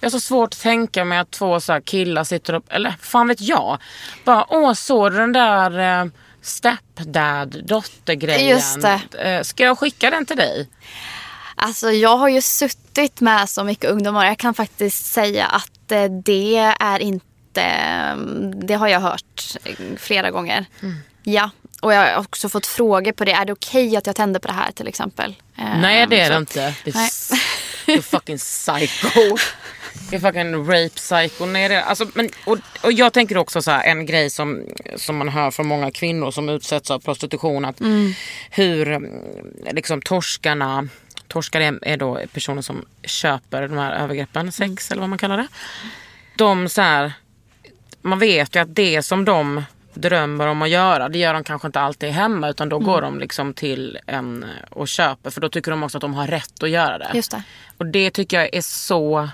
jag har så svårt att tänka mig att två så killar sitter upp, eller fan vet jag. Bara, åh såg du den där eh, stepdad dottergrejen? Just det. Eh, ska jag skicka den till dig? Alltså jag har ju suttit med så mycket ungdomar. Jag kan faktiskt säga att eh, det är inte... Det har jag hört eh, flera gånger. Ja. Och jag har också fått frågor på det. Är det okej att jag tänder på det här till exempel? Nej det är det att- inte. Det är Nej. You're fucking psycho. You're fucking rape psycho. Nej, det, alltså, men, och, och jag tänker också så här, en grej som, som man hör från många kvinnor som utsätts av prostitution. Att hur mm, liksom torskarna, torskar är, är då personer som köper de här övergreppen, sex eller vad man kallar det. De så här, man vet ju att det som de drömmer om att göra, det gör de kanske inte alltid hemma utan då går de liksom till en och köper för då tycker de också att de har rätt att göra det. Just det. Och det tycker jag är så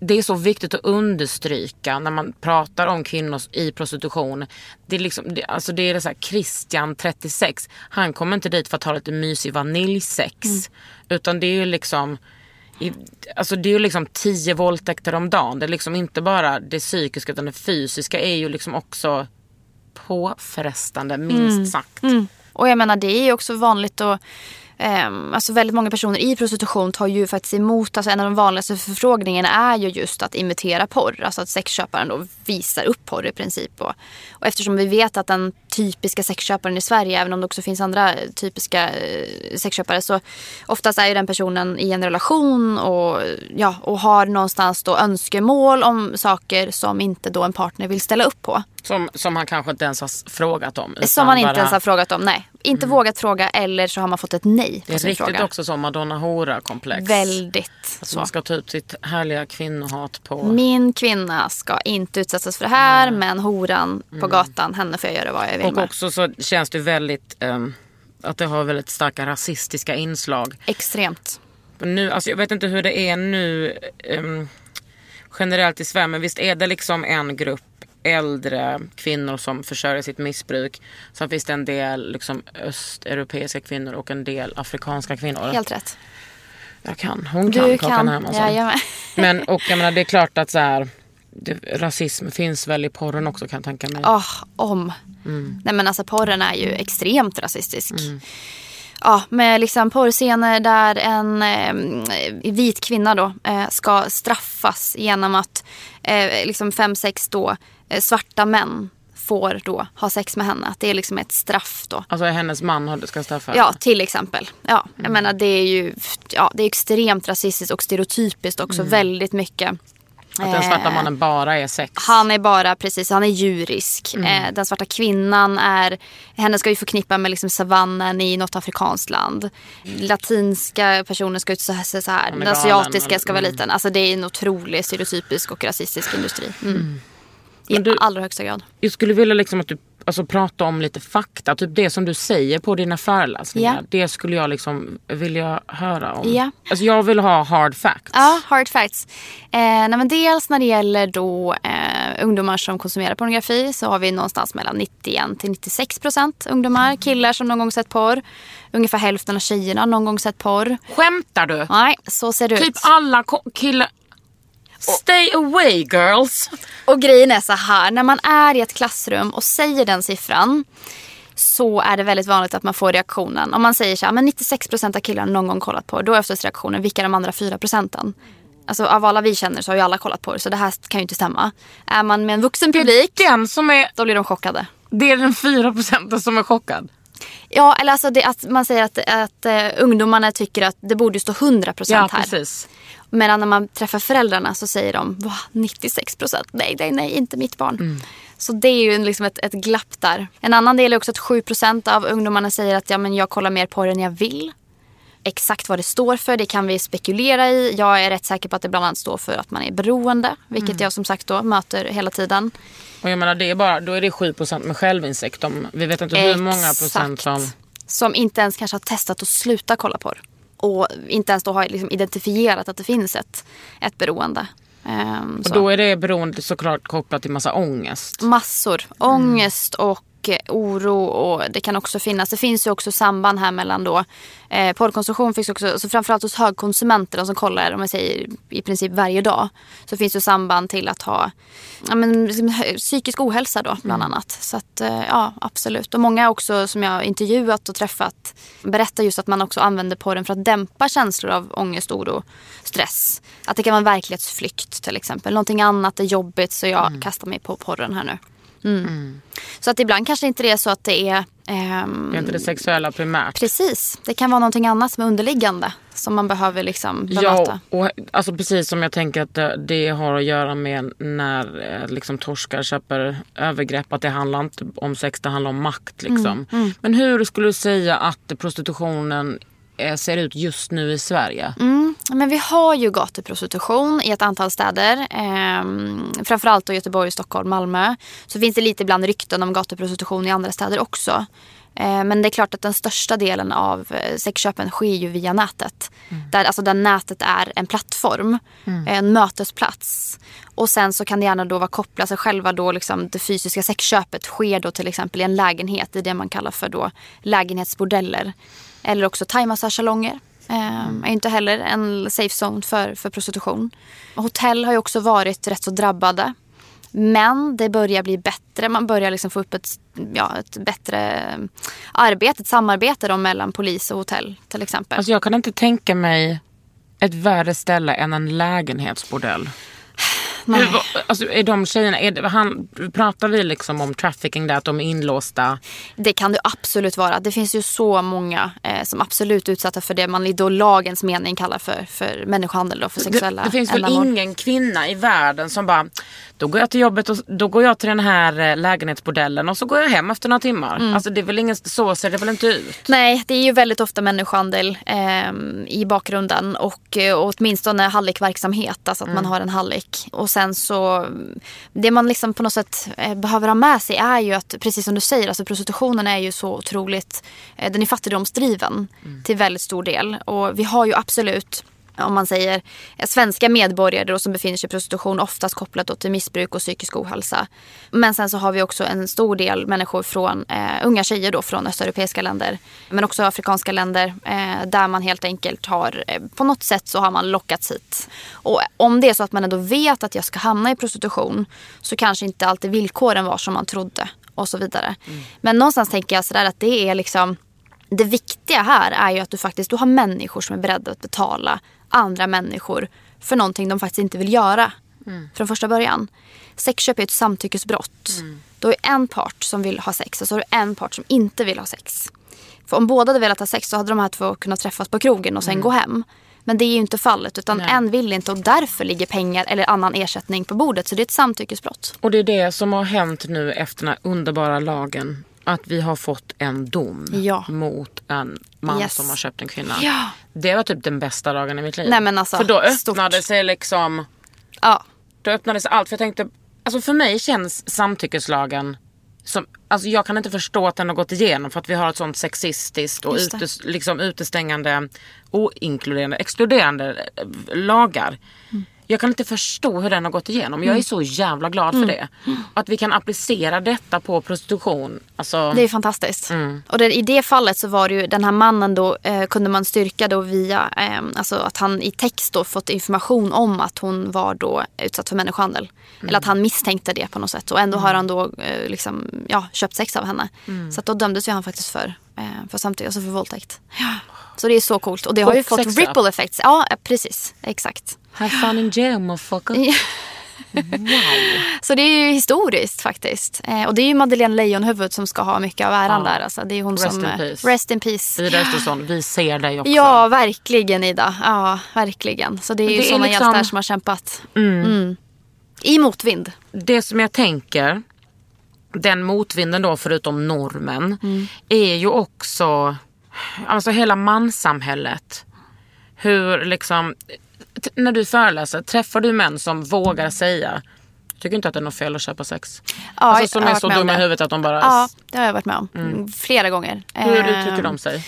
det är så viktigt att understryka när man pratar om kvinnor i prostitution. Det är, liksom, det, alltså det är det så här, Christian 36, han kommer inte dit för att ha lite mysig vaniljsex. Utan det är ju liksom i, alltså det är ju liksom tio våldtäkter om dagen. Det är liksom inte bara det psykiska utan det fysiska är ju liksom också påfrestande minst sagt. Och jag menar det är ju också vanligt att ehm, alltså väldigt många personer i prostitution tar ju faktiskt emot, alltså en av de vanligaste förfrågningarna är ju just att imitera porr. Alltså att sexköparen då visar upp porr i princip. Och, och eftersom vi vet att den typiska sexköparen i Sverige, även om det också finns andra typiska eh, sexköpare, så oftast är ju den personen i en relation och, ja, och har någonstans då önskemål om saker som inte då en partner vill ställa upp på. Som, som han kanske inte ens har frågat om. Som man inte bara- ens har frågat om. Nej, inte vågat fråga eller så har man fått ett nej Det är riktigt fråga. också som Madonna Hora-komplex. Väldigt Att så. man ska ta ut sitt härliga kvinnohat på... Min kvinna ska inte utsättas för det här men horan på gatan, henne får jag göra vad jag vill Mm. och med. också så känns det väldigt... ehm, att det har väldigt starka rasistiska inslag. Extremt. Nu, alltså jag vet inte hur det är nu ehm, generellt i Sverige men visst är det liksom en grupp äldre kvinnor som försörjer sitt missbruk. Sen finns det en del liksom, östeuropeiska kvinnor och en del afrikanska kvinnor. Helt rätt. Jag kan, hon kan Du Kakan kan. Hermansson. Ja, jag med. Men och jag menar, det är klart att så här, det, rasism finns väl i porren också kan jag tänka mig. Åh, om. Mm. Nej men alltså porren är ju extremt rasistisk. Ja, med liksom porrscener där en eh, vit kvinna då eh, ska straffas genom att eh, liksom fem, sex då eh, svarta män får då ha sex med henne. Att det är liksom ett straff då. Alltså hennes man ska straffa Ja, till exempel. Ja, jag Mm. menar det är ju ja, det är extremt rasistiskt och stereotypiskt också väldigt mycket. Att den svarta Eh, mannen bara är sex. Han är bara precis, han är djurisk. Mm. Eh, den svarta kvinnan är, henne ska vi förknippa med liksom savannen i något afrikanskt land. Latinska personer ska ut så här, så här. är den asiatiska ska vara mm. liten. Alltså det är en otrolig stereotypisk och rasistisk industri. Mm. I du- allra högsta grad. Jag skulle vilja liksom att du alltså, prata om lite fakta. Typ det som du säger på dina föreläsningar. Ja. Det skulle jag liksom vilja höra om. Ja. Alltså, jag vill ha hard facts. Ja, hard facts. Eh, nej, dels när det gäller då, eh, ungdomar som konsumerar pornografi så har vi någonstans mellan 91 till 96 procent ungdomar, killar som någon gång sett porr. Ungefär hälften av tjejerna har någon gång sett porr. Skämtar du? Nej, så ser det Typ ut. alla ko- killar... Stay away girls. Och grejen är så här, när man är i ett klassrum och säger den siffran så är det väldigt vanligt att man får reaktionen. Om man säger så här, men 96% av killarna någon gång kollat på då är oftast reaktionen, vilka är de andra 4 procenten? Alltså av alla vi känner så har ju alla kollat på det så det här kan ju inte stämma. Är man med en vuxen publik, Den som är... då blir de chockade. Det är den 4 procenten som är chockad. Ja, eller alltså det, att man säger att, att uh, ungdomarna tycker att det borde stå 100% Ja, här. precis. Medan när man träffar föräldrarna så säger de Va, 96%. Nej, nej, nej, inte mitt barn. Mm. Så det är ju liksom ett, ett glapp där. En annan del är också att 7% av ungdomarna säger att ja, men jag kollar mer på det än jag vill. Exakt vad det står för det kan vi spekulera i. Jag är rätt säker på att det bland annat står för att man är beroende. Vilket Mm. jag som sagt då möter hela tiden. Och jag menar, det är bara, då är det 7 procent med självinsikt. Om, vi vet inte hur många procent som... Exakt. Som inte ens kanske har testat att sluta kolla på det. Och inte ens då har liksom identifierat att det finns ett, ett beroende. Ehm, Och då är det beroende såklart kopplat till massa ångest. Massor. Ångest och och oro och det kan också finnas, det finns ju också samband här mellan då eh, porrkonsumtion finns också, så framförallt hos högkonsumenter de som kollar om jag säger i princip varje dag så finns det samband till att ha ja, men, liksom, psykisk ohälsa då bland annat. Så att eh, ja absolut och många också som jag har intervjuat och träffat berättar just att man också använder porren för att dämpa känslor av ångest, oro, stress. Att det kan vara en verklighetsflykt till exempel. Någonting annat är jobbigt så jag kastar mig på porren här nu. Mm. Så att ibland kanske inte det är så att det är... ehm, Det är inte det sexuella primärt. Precis. Det kan vara någonting annat som är underliggande. Som man behöver liksom bemöta. Ja, och alltså precis som jag tänker att det, det har att göra med när eh, liksom torskar köper övergrepp. Att det handlar inte om sex, det handlar om makt. Liksom. Men hur skulle du säga att prostitutionen ser ut just nu i Sverige? Mm, men vi har ju gatuprostitution i ett antal städer. Ehm, framförallt då Göteborg, Stockholm, Malmö. Så finns det lite ibland rykten om gatuprostitution i andra städer också. Eh, Men det är klart att den största delen av eh, sexköpen sker ju via nätet. Där, alltså där nätet är en plattform, en mötesplats. Och sen så kan det gärna då vara kopplat, så själva då liksom det fysiska sexköpet sker då till exempel i en lägenhet, i det man kallar för då lägenhetsbordeller. Eller också thaimassagesalonger. Um, är inte heller en safe zone för, för prostitution. Hotell har ju också varit rätt så drabbade. Men det börjar bli bättre. Man börjar liksom få upp ett, ja, ett bättre arbete, ett samarbete då mellan polis och hotell till exempel. Alltså jag kan inte tänka mig ett värre ställe än en lägenhetsbordell. Nej. Alltså, är de tjejerna, är det, han, pratar vi liksom om trafficking där, att de är inlåsta? Det kan det absolut vara. Det finns ju så många eh, som absolut är utsatta för det man i då lagens mening kallar för, för människohandel och för sexuella Det, det finns väl ändamål. ingen kvinna i världen som bara, då går jag till jobbet och då går jag till den här eh, lägenhetsbordellen och så går jag hem efter några timmar. Mm. Alltså det är väl ingen, så ser det väl inte ut? Nej, det är ju väldigt ofta människohandel eh, i bakgrunden och, eh, och åtminstone hallickverksamhet, alltså att Mm. man har en hallick. Och sen så, det man liksom på något sätt eh, behöver ha med sig är ju att, precis som du säger, alltså prostitutionen är ju så otroligt, eh, den är fattigdomsdriven Mm. till väldigt stor del. Och vi har ju absolut om man säger eh, svenska medborgare då, som befinner sig i prostitution oftast kopplat till missbruk och psykisk ohälsa. Men sen så har vi också en stor del människor från eh, unga tjejer då från östeuropeiska länder men också afrikanska länder eh, där man helt enkelt har eh, på något sätt så har man lockats hit. Och om det är så att man ändå vet att jag ska hamna i prostitution så kanske inte alltid villkoren var som man trodde och så vidare. Men någonstans tänker jag sådär att det är liksom det viktiga här är ju att du faktiskt du har människor som är beredda att betala andra människor för någonting de faktiskt inte vill göra från första början. Sexköp är ett samtyckesbrott. Då är en part som vill ha sex och så har du en part som inte vill ha sex. För om båda hade velat ha sex så hade de här två kunnat träffas på krogen och sen gå hem. Men det är ju inte fallet utan Nej. en vill inte och därför ligger pengar eller annan ersättning på bordet. Så det är ett samtyckesbrott. Och det är det som har hänt nu efter den här underbara lagen. Att vi har fått en dom Ja. mot en man Yes. som har köpt en kvinna. Ja. Det var typ den bästa dagen i mitt liv. Nej, alltså, För då stort. öppnade sig liksom Ja. Då öppnade sig allt. För jag tänkte, alltså för mig känns samtyckeslagen som, alltså jag kan inte förstå att den har gått igenom för att vi har ett sånt sexistiskt och utes, liksom utestängande, oinkluderande, exkluderande eh, lagar. Mm. Jag kan inte förstå hur den har gått igenom. Jag är så jävla glad Mm. för det. Att vi kan applicera detta på prostitution. Alltså, Det är fantastiskt. Och det, i det fallet så var det ju den här mannen då eh, kunde man styrka då via eh, alltså att han i text då fått information om att hon var då utsatt för människohandel. Eller att han misstänkte det på något sätt och ändå har han då eh, liksom, ja, köpt sex av henne. Så att då dömdes ju han faktiskt för, eh, för samtycke, alltså för våldtäkt. Ja. Så det är så coolt och det har ju fått ripple effects. Ja, eh, precis. Exakt. Have fun in jail motherfucker. Så det är ju historiskt faktiskt. Eh, och det är ju Madeleine Leijonhufvud som ska ha mycket av äran Ja. där. Alltså. Det är hon Rest som... in eh, peace. Rest in peace. Ida Östersson, vi ser dig också. Ja, verkligen Ida. Ja, verkligen. Så det är ju Det såna liksom- hjältar som har kämpat. Mm. I motvind. det som jag tänker, den motvinden då förutom normen, är ju också alltså hela manssamhället. Hur liksom, när du föreläser, träffar du män som vågar säga Tycker inte att det är något fel att köpa sex? Ja, alltså som är så dumma i det. huvudet att de bara... Ja, det har jag varit med om. Flera gånger. Hur Eh, uttrycker de sig?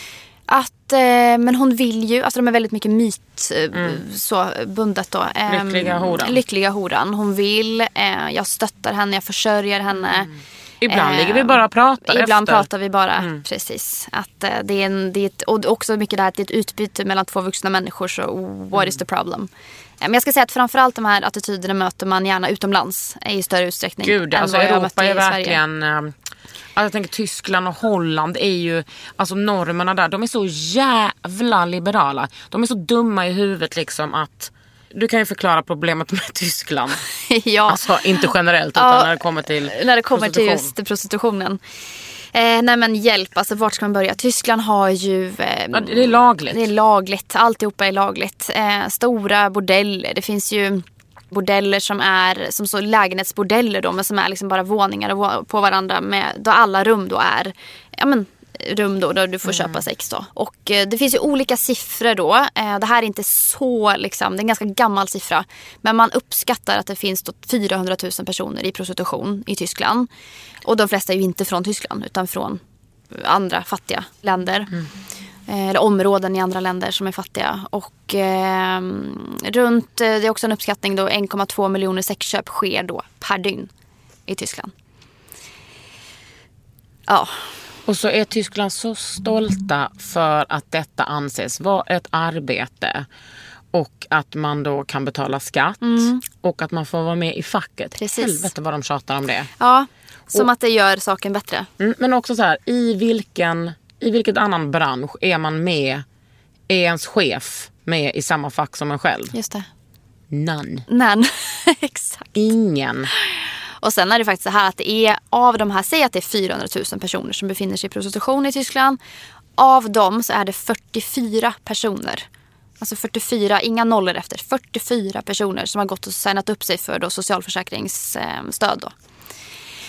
Att, eh, men hon vill ju, alltså de är väldigt mycket myt eh, så bundet då. Eh, Lyckliga horan. Lyckliga horan. Hon vill, eh, jag stöttar henne, jag försörjer henne. Ibland Eh, ligger vi bara och pratar Ibland efter. pratar vi bara, precis. Att, eh, det är en, det är ett, och också mycket det här att det är ett utbyte mellan två vuxna människor. Så what is the problem? Eh, Men jag ska säga att framförallt de här attityderna möter man gärna utomlands i större utsträckning. Gud, än alltså vad jag Europa i är Sverige. verkligen... eh, Alltså jag tänker Tyskland och Holland är ju, alltså normerna där, de är så jävla liberala. De är så dumma i huvudet liksom att, du kan ju förklara problemet med Tyskland. ja. Alltså inte generellt utan Ja, när det kommer till när det kommer till just prostitutionen. Eh, nej men hjälp, alltså vart ska man börja? Tyskland har ju... Eh, Ja, det är lagligt. Det är lagligt, alltihopa är lagligt. Eh, stora bordeller, det finns ju bordeller som är som så lägenhetsbordeller då men som är liksom bara våningar på varandra med, då alla rum då är ja, men, rum då där du får köpa sex då. Och eh, det finns ju olika siffror då. Eh, det här är inte så liksom, det är en ganska gammal siffra. Men man uppskattar att det finns då 400 000 personer i prostitution i Tyskland. Och de flesta är ju inte från Tyskland utan från andra fattiga länder. Eh, Eller områden i andra länder som är fattiga. Och eh, runt, eh, det är också en uppskattning då, 1,2 miljoner sexköp sker då per dygn i Tyskland. Ja, Och så är Tyskland så stolta för att detta anses vara ett arbete. Och att man då kan betala skatt. Och att man får vara med i facket. Precis. Helvete vad de tjatar om det. ja som att det gör saken bättre. Mm, men också så här, i vilken, i vilken annan bransch är man med, är ens chef med i samma fack som en själv? Just det. None. Men, exakt. Ingen. Och sen är det faktiskt så här att det är av de här, säg att det är 400 000 personer som befinner sig i prostitution i Tyskland. Av dem så är det 44 personer. Alltså 44, inga nollor efter. 44 personer som har gått och signat upp sig för då socialförsäkringsstöd. Då.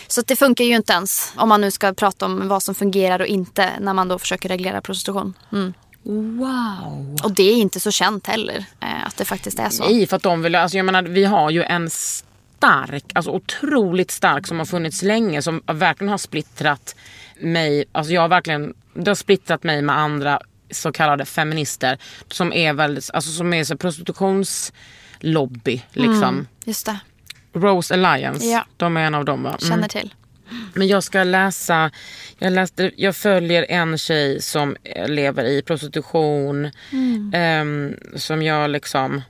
Så det funkar ju inte ens om man nu ska prata om vad som fungerar och inte när man då försöker reglera prostitution. Mm. Wow. Och det är inte så känt heller eh, att det faktiskt är så. Nej, för att de vill, alltså jag menar, vi har ju en stark, alltså otroligt stark som har funnits länge som verkligen har splittrat mig, alltså jag har verkligen, det har splittrat mig med andra så kallade feminister som är väldigt, alltså som är så prostitutionslobby liksom. Just det, Rose Alliance, Ja. de är en av dem va? Mm. känner till. Men jag ska läsa, jag, läste, jag följer en tjej som lever i prostitution. ehm, som jag liksom,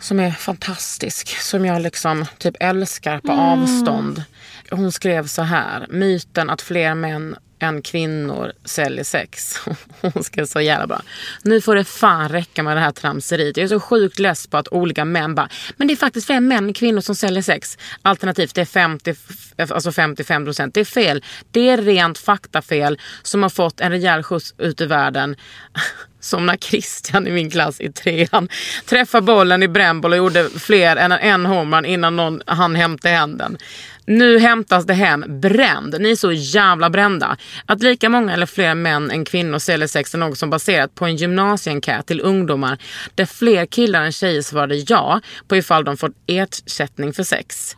som är fantastisk. Som jag liksom typ älskar på avstånd. Hon skrev så här, myten att fler män än kvinnor säljer sex. Hon skrev så jävla bra. Nu får det fan räcka med det här tramseriet. Jag är så sjukt less på att olika män bara, men det är faktiskt fler män än kvinnor som säljer sex. Alternativt det är 50, alltså 55 procent. Det är fel. Det är rent faktafel som har fått en rejäl skjuts ut i världen. Som när Christian i min klass i trean träffade bollen i brännboll och gjorde fler än en homerun innan någon han hämtade hem den. Nu hämtas det hem bränd. Ni är så jävla brända. Att lika många eller fler män än kvinnor säljer sex är något som baserat på en gymnasieenkät till ungdomar där fler killar än tjejer svarade ja på ifall de fått ersättning för sex.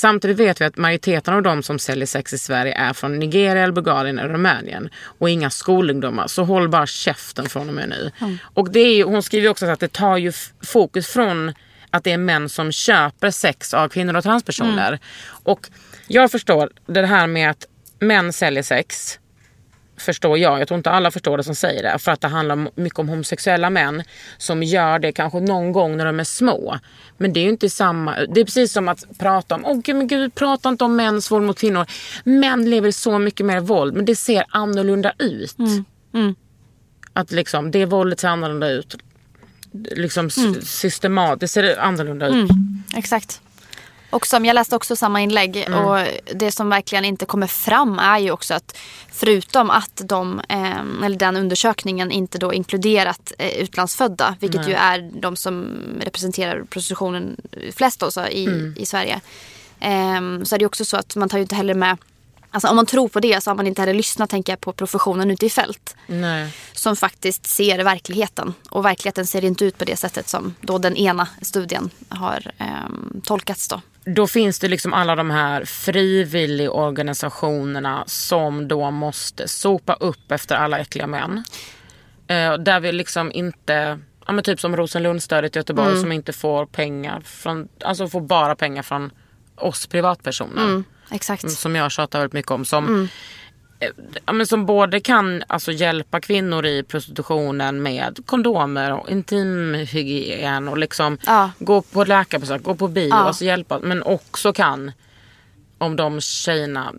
Samtidigt vet vi att majoriteten av de som säljer sex i Sverige är från Nigeria, Bulgarien eller Rumänien. Och inga skolungdomar. Så håll bara käften från och med nu. Och det är ju, hon skriver också att det tar ju fokus från att det är män som köper sex av kvinnor och transpersoner. Och jag förstår det här med att män säljer sex förstår jag. Jag tror inte alla förstår det som säger det. För att det handlar mycket om homosexuella män som gör det kanske någon gång när de är små. Men det är ju inte samma. Det är precis som att prata om, åh gud, men gud, prata inte om mäns våld mot kvinnor. Män lever så mycket mer våld men det ser annorlunda ut. Att liksom, det våldet ser annorlunda ut. Liksom mm. systematiskt ser det annorlunda ut. Exakt. Och som jag läste också samma inlägg Mm. och det som verkligen inte kommer fram är ju också att förutom att de, eh, eller den undersökningen inte då inkluderat eh, utlandsfödda, vilket ju är de som representerar prostitutionen flest också i, Mm. i Sverige. Eh, så är det också så att man tar ju inte heller med Alltså om man tror på det så har man inte heller lyssnat tänker jag, på professionen ute i fält. Nej. Som faktiskt ser verkligheten. Och verkligheten ser inte ut på det sättet som då den ena studien har ehm, tolkats. Då. Då finns det liksom alla de här frivilligorganisationerna som då måste sopa upp efter alla äckliga män. Eh, där vi liksom inte, ja men typ som Rosenlundsstödet i Göteborg Mm. som inte får pengar från, alltså får bara pengar från oss privatpersoner. Mm. exakt. som jag tjatar väldigt mycket om. Som, eh, ja, men som både kan alltså, hjälpa kvinnor i prostitutionen med kondomer och intimhygien och liksom Ja. gå på läkarbesök, gå på bio, Ja. alltså hjälpa. Men också kan, om de tjejerna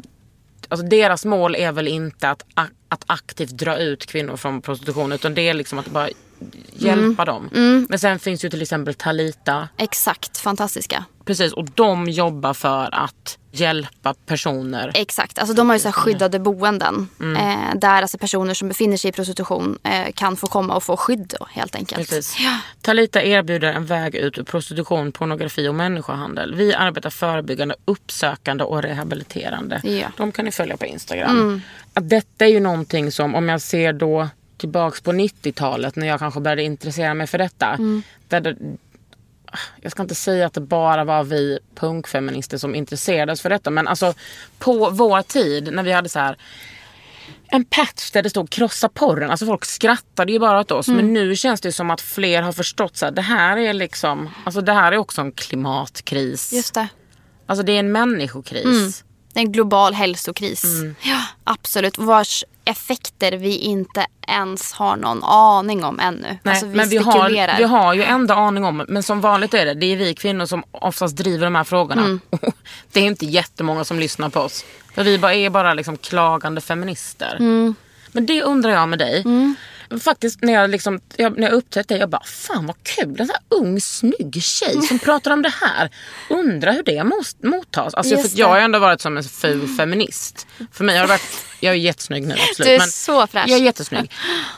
Alltså deras mål är väl inte att, att aktivt dra ut kvinnor från prostitution utan det är liksom att bara hjälpa dem. Men sen finns ju till exempel Talita Exakt, fantastiska. Precis, och de jobbar för att hjälpa personer. Exakt, alltså de har ju så här skyddade boenden. Mm. Eh, där alltså personer som befinner sig i prostitution eh, kan få komma och få skydd då, helt enkelt. Precis. Talita erbjuder en väg ut ur prostitution, pornografi och människohandel. Vi arbetar förebyggande, uppsökande och rehabiliterande. Ja. De kan ni följa på Instagram. Att detta är ju någonting som, om jag ser då tillbaks på 90-talet när jag kanske började intressera mig för detta. Där det, jag ska inte säga att det bara var vi punkfeminister som intresserades för detta. Men alltså på vår tid när vi hade så här en patch där det stod krossa porren. Alltså folk skrattade ju bara åt oss. Men nu känns det som att fler har förstått att det här är liksom, alltså det här är också en klimatkris. Just det. Alltså det är en människokris. Det är en global hälsokris. Mm. Ja, absolut. Vars effekter vi inte ens har någon aning om ännu. Nej, alltså, vi men vi har, vi har ju ändå aning om Men som vanligt är det, det är vi kvinnor som oftast driver de här frågorna. Mm. det är inte jättemånga som lyssnar på oss. För vi bara är bara liksom klagande feminister. Mm. Men det undrar jag med dig. Faktiskt när jag, liksom, jag, när jag upptäckte det, jag bara fan vad kul. En sån här ung snygg tjej som pratar om det här. Undrar hur det mot, mottas. Alltså, för jag har ju ändå varit som en ful feminist. För mig har det varit, jag är jättesnygg nu absolut. Du är men så fräsch. Jag är jättesnygg.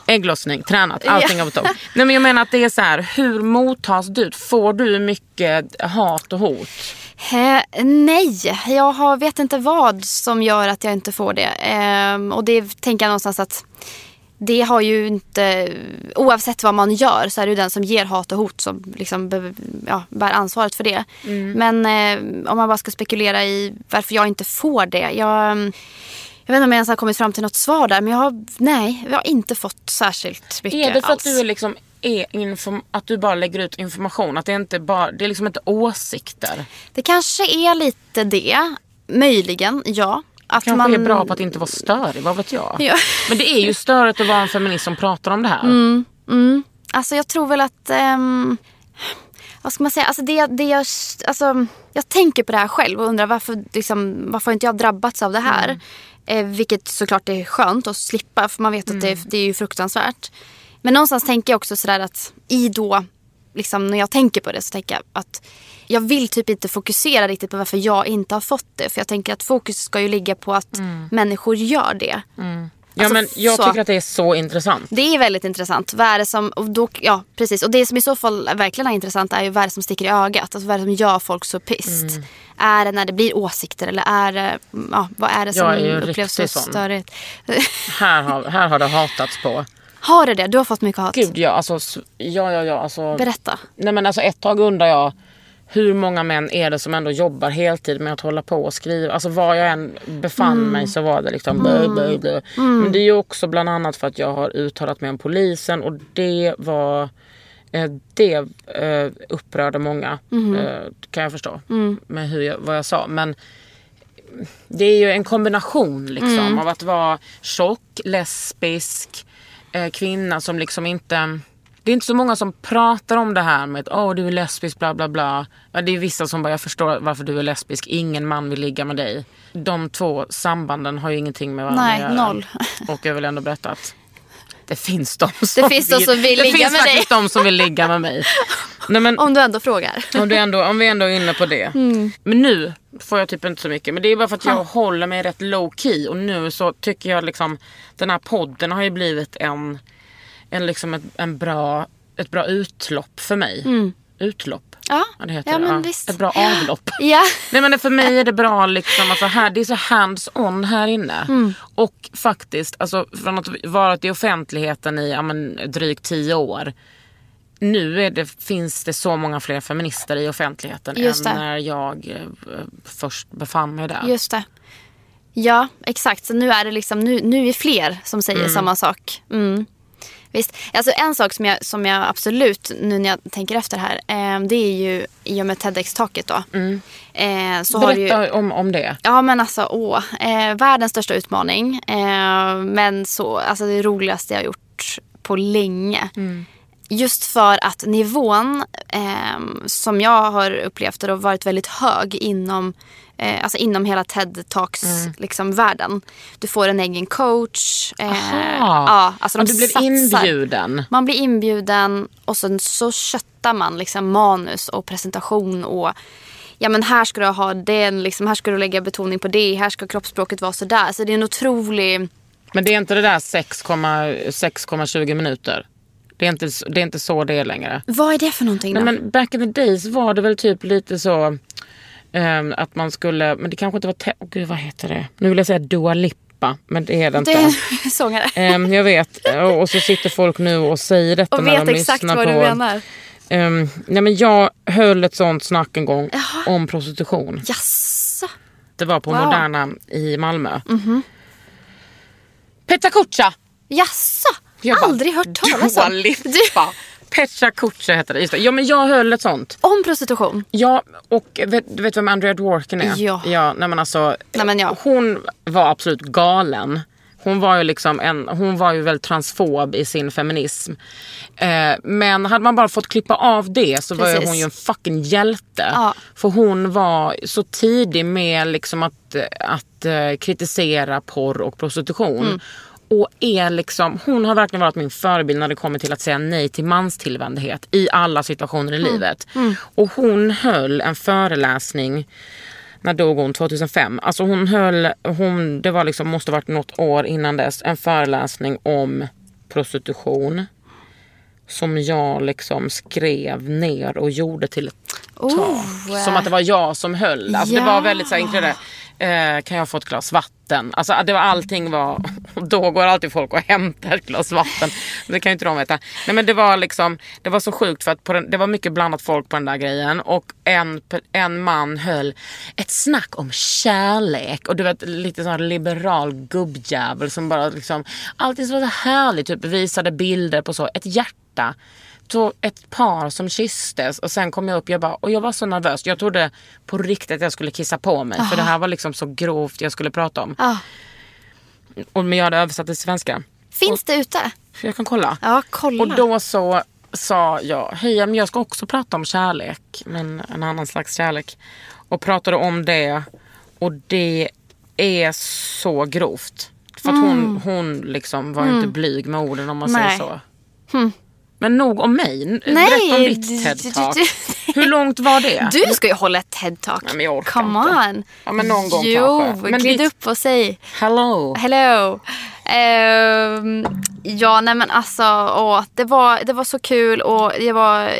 Ägglossning, tränat, allting har topp. Nej men jag menar att det är så här, hur mottas du? Får du mycket hat och hot? Eh, nej, jag har, vet inte vad som gör att jag inte får det. Ehm, och det tänker jag någonstans att det har ju inte, oavsett vad man gör så är det den som ger hat och hot som liksom ja, bär ansvaret för det. Men eh, om man bara ska spekulera i varför jag inte får det. Jag, jag vet inte om jag ens har kommit fram till något svar där men jag har, nej, jag har inte fått särskilt mycket Är det för alls. att du är liksom är inform- att du bara lägger ut information? Att det inte bara, det är liksom inte åsikter? Det kanske är lite det, möjligen, ja. Att Kanske man... är bra på att inte vara störig, vad vet jag? Ja. Men det är ju störigt att vara en feminist som pratar om det här. Alltså jag tror väl att... ehm, vad ska man säga? Alltså det, det jag, alltså, jag tänker på det här själv och undrar varför, liksom, varför inte jag drabbats av det här? Eh, vilket såklart är skönt att slippa för man vet att det, det är ju fruktansvärt. Men någonstans tänker jag också sådär att i då, liksom, när jag tänker på det så tänker jag att jag vill typ inte fokusera riktigt på varför jag inte har fått det. För jag tänker att fokus ska ju ligga på att människor gör det. Ja, Alltså, men jag så. tycker att det är så intressant. Det är väldigt intressant. Vad är det som, och då, ja, precis. Och det som i så fall verkligen är intressant är ju vad är det som sticker i ögat. Alltså vad är det som gör folk så pissed? Mm. Är det när det blir åsikter eller är det, ja, vad är det som Jag är upplevs så störigt? Här har, här har det hatats på. Har det det? Du har fått mycket hat? Gud ja, alltså, ja, ja, ja alltså, Berätta. Nej men alltså ett tag undrar jag hur många män är det som ändå jobbar heltid med att hålla på och skriva. Alltså var jag än befann mig så var det liksom blö, blö, blö. Men det är ju också bland annat för att jag har uttalat mig om polisen och det var eh, det eh, upprörde många eh, kan jag förstå med hur jag, vad jag sa. Men det är ju en kombination liksom av att vara tjock, lesbisk, kvinna som liksom inte... Det är inte så många som pratar om det här med att oh, du är lesbisk bla bla bla. Ja, det är vissa som bara, jag förstår varför du är lesbisk, ingen man vill ligga med dig. De två sambanden har ju ingenting med varandra Nej, att göra. noll. Och jag vill ändå berätta att det finns de som finns de som vill det ligga finns med faktiskt de som vill ligga med mig. Nej, men, Om du ändå frågar. om, du ändå, om vi ändå är inne på det. Mm. Men nu får jag typ inte så mycket. Men det är bara för att jag håller mig rätt low key. Och nu så tycker jag liksom den här podden har ju blivit en, en, liksom ett, en bra, ett bra utlopp för mig. Utlopp. Ja, Ja, det heter ja det. men Ja, visst. Ett bra avlopp. Ja. Nej men för mig är det bra liksom, alltså här, det är så hands on här inne. Mm. Och faktiskt, alltså från att varit i offentligheten i ja, men, drygt tio år. Nu det, finns det så många fler feminister i offentligheten Just än det. när jag eh, först befann mig där. Just det. Ja, exakt. Så nu är det liksom, nu, nu är fler som säger samma sak. Mm. Visst. Alltså en sak som jag, som jag absolut, nu när jag tänker efter här, eh, det är ju i och med TEDx-taket då. Eh, så har du ju, Berätta om, om det. Ja men alltså åh, eh, världens största utmaning. Eh, men så, alltså det roligaste jag har gjort på länge. Just för att nivån eh, som jag har upplevt det har varit väldigt hög inom, eh, alltså inom hela TED Talks liksom, världen. Du får en egen coach. Eh, Aha. ja, alltså de du blev satsar. inbjuden. Man blir inbjuden och sen så köttar man liksom manus och presentation och ja men här ska du ha den, liksom, här ska du lägga betoning på det, här ska kroppsspråket vara sådär. Så det är en otrolig... Men det är inte det där 6,- 6,20 minuter. Det är, inte, det är inte så det är längre. Vad är det för någonting då? Nej, men back in the days var det väl typ lite så ehm, att man skulle, men det kanske inte var, te- oh, gud vad heter det? Nu vill jag säga Dua Lipa, men det är det inte. det är en sångare. Ehm, jag vet, och och så sitter folk nu och säger detta och när vet de exakt lyssnar vad på... du menar. Ehm, nej men jag höll ett sånt snack en gång om prostitution. Jaså? Det var på Wow. Moderna i Malmö. Petra Kucha! Jaså? Jag bara, Aldrig hört talas Dua om. Lipa. Petra Kucha heter det. Just det. Ja men jag höll ett sånt. Om prostitution? Ja, och vet, du vet vem Andrea Dworkin är? Ja. ja nej men alltså, Nej, men ja. Hon var absolut galen. Hon var ju liksom en, hon var ju väldigt transfob i sin feminism. Eh, men hade man bara fått klippa av det så var Precis. hon ju en fucking hjälte. Ja. För hon var så tidig med liksom att, att eh, kritisera porr och prostitution. Mm. Och är liksom, hon har verkligen varit min förebild när det kommer till att säga nej till manstillvändhet i alla situationer i Mm. livet. Och hon höll en föreläsning när dog hon? 2005. Alltså hon höll, hon, det var liksom, måste varit något år innan dess, en föreläsning om prostitution. Som jag liksom skrev ner och gjorde till ett Oh, tak. Som att det var jag som höll. Alltså Det Ja. var väldigt så här, det eh, kan jag få ett glas vatten? Alltså det var allting var, då går alltid folk och hämtar ett glas vatten. Det kan ju inte de veta. Nej men det var liksom, det var så sjukt för att på den, det var mycket blandat folk på den där grejen. Och en, en man höll ett snack om kärlek. Och du vet lite sån här liberal gubbjävel som bara liksom, allting var så härligt. Typ visade bilder på så, ett hjärta så ett par som kysstes och sen kom jag upp jag bara, och jag var så nervös. Jag trodde på riktigt att jag skulle kissa på mig. För det här var liksom så grovt jag skulle prata om. Ah. Och, men jag hade översatt till svenska. Finns det ute? Jag kan kolla. Ja, kolla. Och då så sa jag, hej men jag ska också prata om kärlek. Men en annan slags kärlek. Och pratade om det. Och det är så grovt. För att hon, hon liksom var inte blyg med orden om man Mm. Nej. säger så. Men nog om mig. Nej, Berätta om ditt TED-talk. Hur långt var det? Du ska ju hålla ett TED-talk. Come inte. on. Ja, men någon gång jo, kanske. Men glid ditt- upp och säg Hello. hello. Ehm, ja, nej men alltså, åh, det, var, det var så kul och det var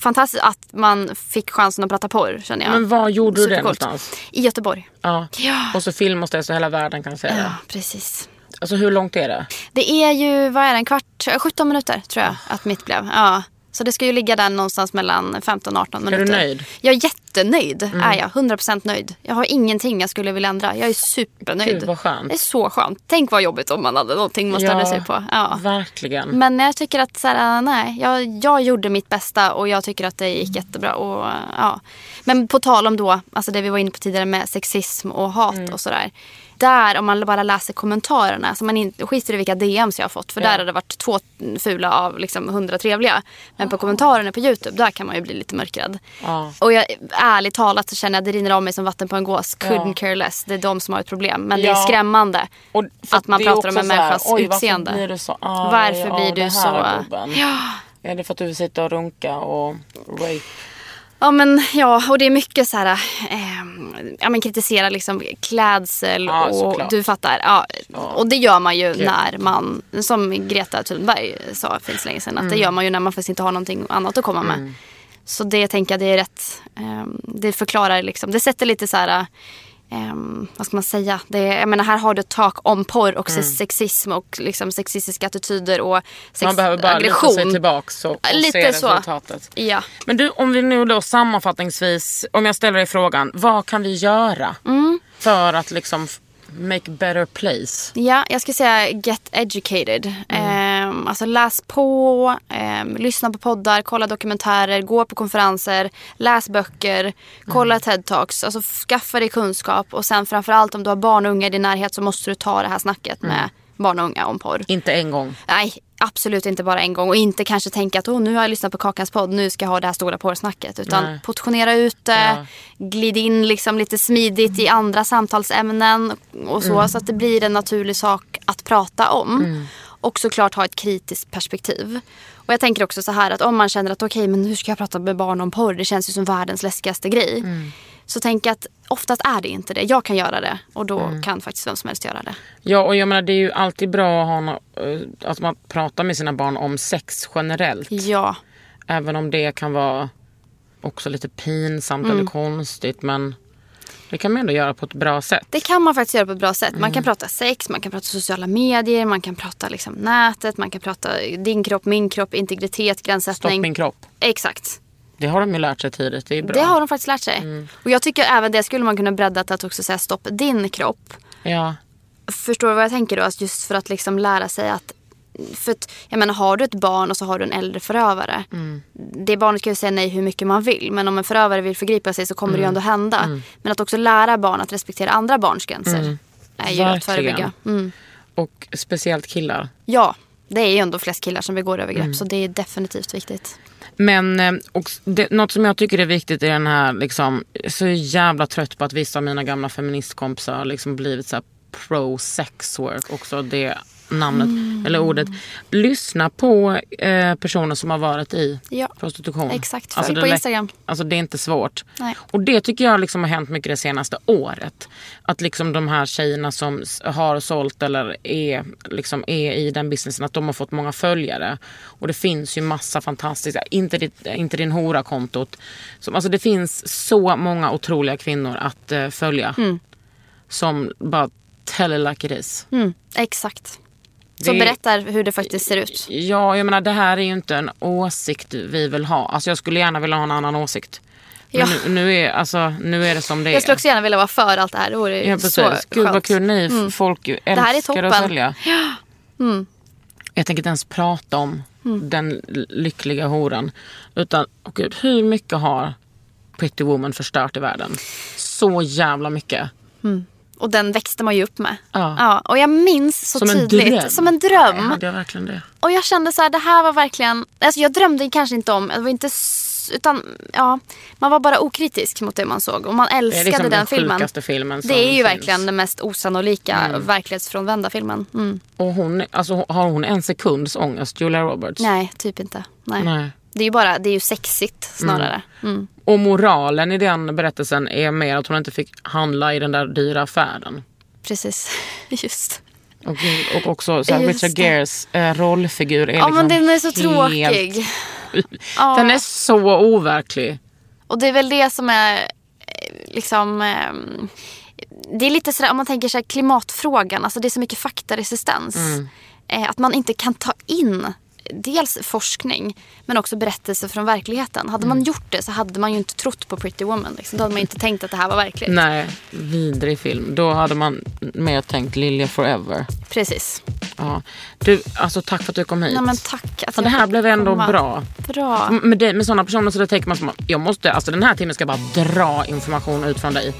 fantastiskt att man fick chansen att prata porr känner jag. Men var gjorde du det Supercoolt. någonstans? I Göteborg. Ja. Ja. Och så filmas det så hela världen kan se Ja, precis. Alltså hur långt är det? Det är ju, vad är det, en kvart, 17 minuter tror jag att mitt blev. Ja. Så det ska ju ligga där någonstans mellan 15 och 18 du minuter. nöjd? Jag är jättenöjd. Mm. Är jag. 100% nöjd. Jag har ingenting jag skulle vilja ändra. Jag är supernöjd. Gud, vad skönt. Det är så skönt. Tänk vad jobbigt om man hade någonting man störde Ja, sig på. Ja. Verkligen. Men jag tycker att så här, nej, jag, jag gjorde mitt bästa och jag tycker att det gick jättebra. Och, ja. Men på tal om då, alltså det vi var inne på tidigare med sexism och hat Mm. och sådär. Där om man bara läser kommentarerna, så man inte, skiter i vilka DMs jag har fått. För där har det varit två fula av liksom hundra trevliga. Men på kommentarerna på YouTube, där kan man ju bli lite mörkrädd. Ja. Och jag, ärligt talat så känner jag att det rinner av mig som vatten på en gås. Couldn't Ja. care less. Det är de som har ett problem. Men det Ja. är skrämmande att man pratar om en här, människas "Oj, utseende. Varför blir du så arg? Varför blir du här, så- gubben?" Ja. Är det för att du vill sitta och runka och rape? Ja men ja, och det är mycket så här, eh, ja men kritisera liksom klädsel Ja, och såklart. du fattar. Ja, och det gör man ju Gud. när man, som Greta Thunberg sa för inte så länge sedan, att det gör man ju när man faktiskt inte har någonting annat att komma med. Så det tänker jag det är rätt, eh, det förklarar liksom, det sätter lite så här ehm, vad ska man säga? Det, jag menar, här har du ett tak om porr och sexism och liksom sexistiska attityder och sex, Man behöver bara aggression. luta sig tillbaks och, och Lite se så. resultatet. Ja. Men du, om vi nu då sammanfattningsvis, om jag ställer dig frågan, vad kan vi göra Mm. för att liksom make better place. Ja, jag ska säga get educated. Ehm, alltså läs på, ehm, lyssna på poddar, kolla dokumentärer, gå på konferenser, läs böcker, kolla TED-talks. Alltså skaffa dig kunskap och sen framförallt om du har barn och unga i din närhet så måste du ta det här snacket med barn och unga om porr. Inte en gång. Nej, absolut inte bara en gång. Och inte kanske tänka att oh, nu har jag lyssnat på Kakans podd, nu ska jag ha det här stora porrsnacket. Utan Nej. portionera ut det, glid in liksom lite smidigt i andra samtalsämnen och så. Så att det blir en naturlig sak att prata om. Och såklart ha ett kritiskt perspektiv. Och jag tänker också så här att om man känner att okej men hur ska jag prata med barn om porr? Det känns ju som världens läskigaste grej. Så tänk att oftast är det inte det. Jag kan göra det och då kan faktiskt vem som helst göra det. Ja, och jag menar det är ju alltid bra att, ha nå- eh, att man pratar med sina barn om sex generellt. Ja, Även om det kan vara också lite pinsamt eller konstigt. Men det kan man ändå göra på ett bra sätt. Det kan man faktiskt göra på ett bra sätt. Man kan prata sex, man kan prata sociala medier, man kan prata liksom nätet, man kan prata din kropp, min kropp, integritet, Stopp gränssättning. min kropp. Exakt. Det har de ju lärt sig tidigt. Det är bra. Det har de faktiskt lärt sig. Och jag tycker även det skulle man kunna bredda till att också säga stopp din kropp. Ja. Förstår du vad jag tänker då? Just för att liksom lära sig att för att, jag menar, har du ett barn och så har du en äldre förövare. Det barnet kan ju säga nej hur mycket man vill. Men om en förövare vill förgripa sig så kommer det ju ändå hända. Men att också lära barn att respektera andra barns gränser. Är ju att förebygga. Mm. Och speciellt killar. Ja, det är ju ändå flest killar som begår övergrepp. Så det är definitivt viktigt. Men eh, och det, något som jag tycker är viktigt i den här, liksom, jag är så jävla trött på att vissa av mina gamla feministkompisar har liksom blivit så här pro sex work, också. Det namnet, Mm. eller ordet. Lyssna på eh, personer som har varit i Ja, prostitution. exakt. Följ det på Instagram. Alltså det är inte svårt. Nej. Och det tycker jag liksom har hänt mycket det senaste året. Att liksom de här tjejerna som har sålt eller är, liksom är i den businessen, att de har fått många följare. Och det finns ju massa fantastiska, inte, ditt, inte din hora-kontot. Alltså det finns så många otroliga kvinnor att eh, följa. Som bara tell it like it is. Mm, exakt. Som Det- berättar hur det faktiskt ser ut. Ja, jag menar det här är ju inte en åsikt vi vill ha. Alltså jag skulle gärna vilja ha en annan åsikt. Men Ja. nu, nu, är, alltså, nu är det som det är. Jag skulle också gärna vilja vara för allt det här. Det vore Ja precis. så Gud vad kul ni folk ju här är älskar att toppen. sälja. Jag tänker inte ens prata om den l- lyckliga horan. Utan oh gud, hur mycket har Pretty Woman förstört i världen? Så jävla mycket. Och den växte man ju upp med. Ja. och jag minns så Som en tydligt. dröm. Som en Ja, dröm. hade jag verkligen det? Och jag kände så här, det här var verkligen... Alltså jag drömde kanske inte om... Det var inte... Utan ja, man var bara okritisk mot det man såg. Och man Det är älskade liksom den, den filmen. filmen Det är ju finns. verkligen den mest osannolika, verklighetsfrånvända filmen. Mm. Och hon, alltså, har hon en sekunds ångest, Julia Roberts? Nej, typ inte. Nej. Nej. Det är ju bara, det är ju sexigt snarare. Mm. Och moralen i den berättelsen är mer att hon inte fick handla i den där dyra affären. Precis, just. Och, och också så här, Richard det. Geres eh, rollfigur är Ja liksom men den är så helt- tråkig. Ja. Den är så overklig. Och det är väl det som är eh, liksom... ehm, Det är lite sådär om man tänker sig klimatfrågan. Alltså det är så mycket faktaresistens. Eh, Att man inte kan ta in dels forskning men också berättelser från verkligheten. Hade man gjort det så hade man ju inte trott på Pretty Woman. Liksom. Då hade man inte tänkt att det här var verkligt. Nej, vidrig film. Då hade man mer tänkt Lilja Forever. Precis. Ja. Du, alltså tack för att du kom hit. Nej, men tack att det här blev ändå komma. bra. Bra. Med, med sådana personer så tänker man som jag måste, alltså den här timmen ska bara dra information ut från dig.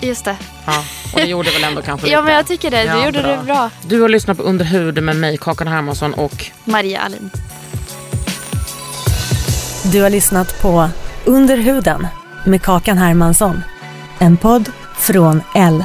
Just det. Ja, och det gjorde väl ändå kanske Ja lite. men jag tycker det. Du Ja, gjorde det bra. Du har lyssnat på Under huden med mig, Kakan Hermansson och Maria Alin. Du har lyssnat på Under huden med Kakan Hermansson. En podd från L.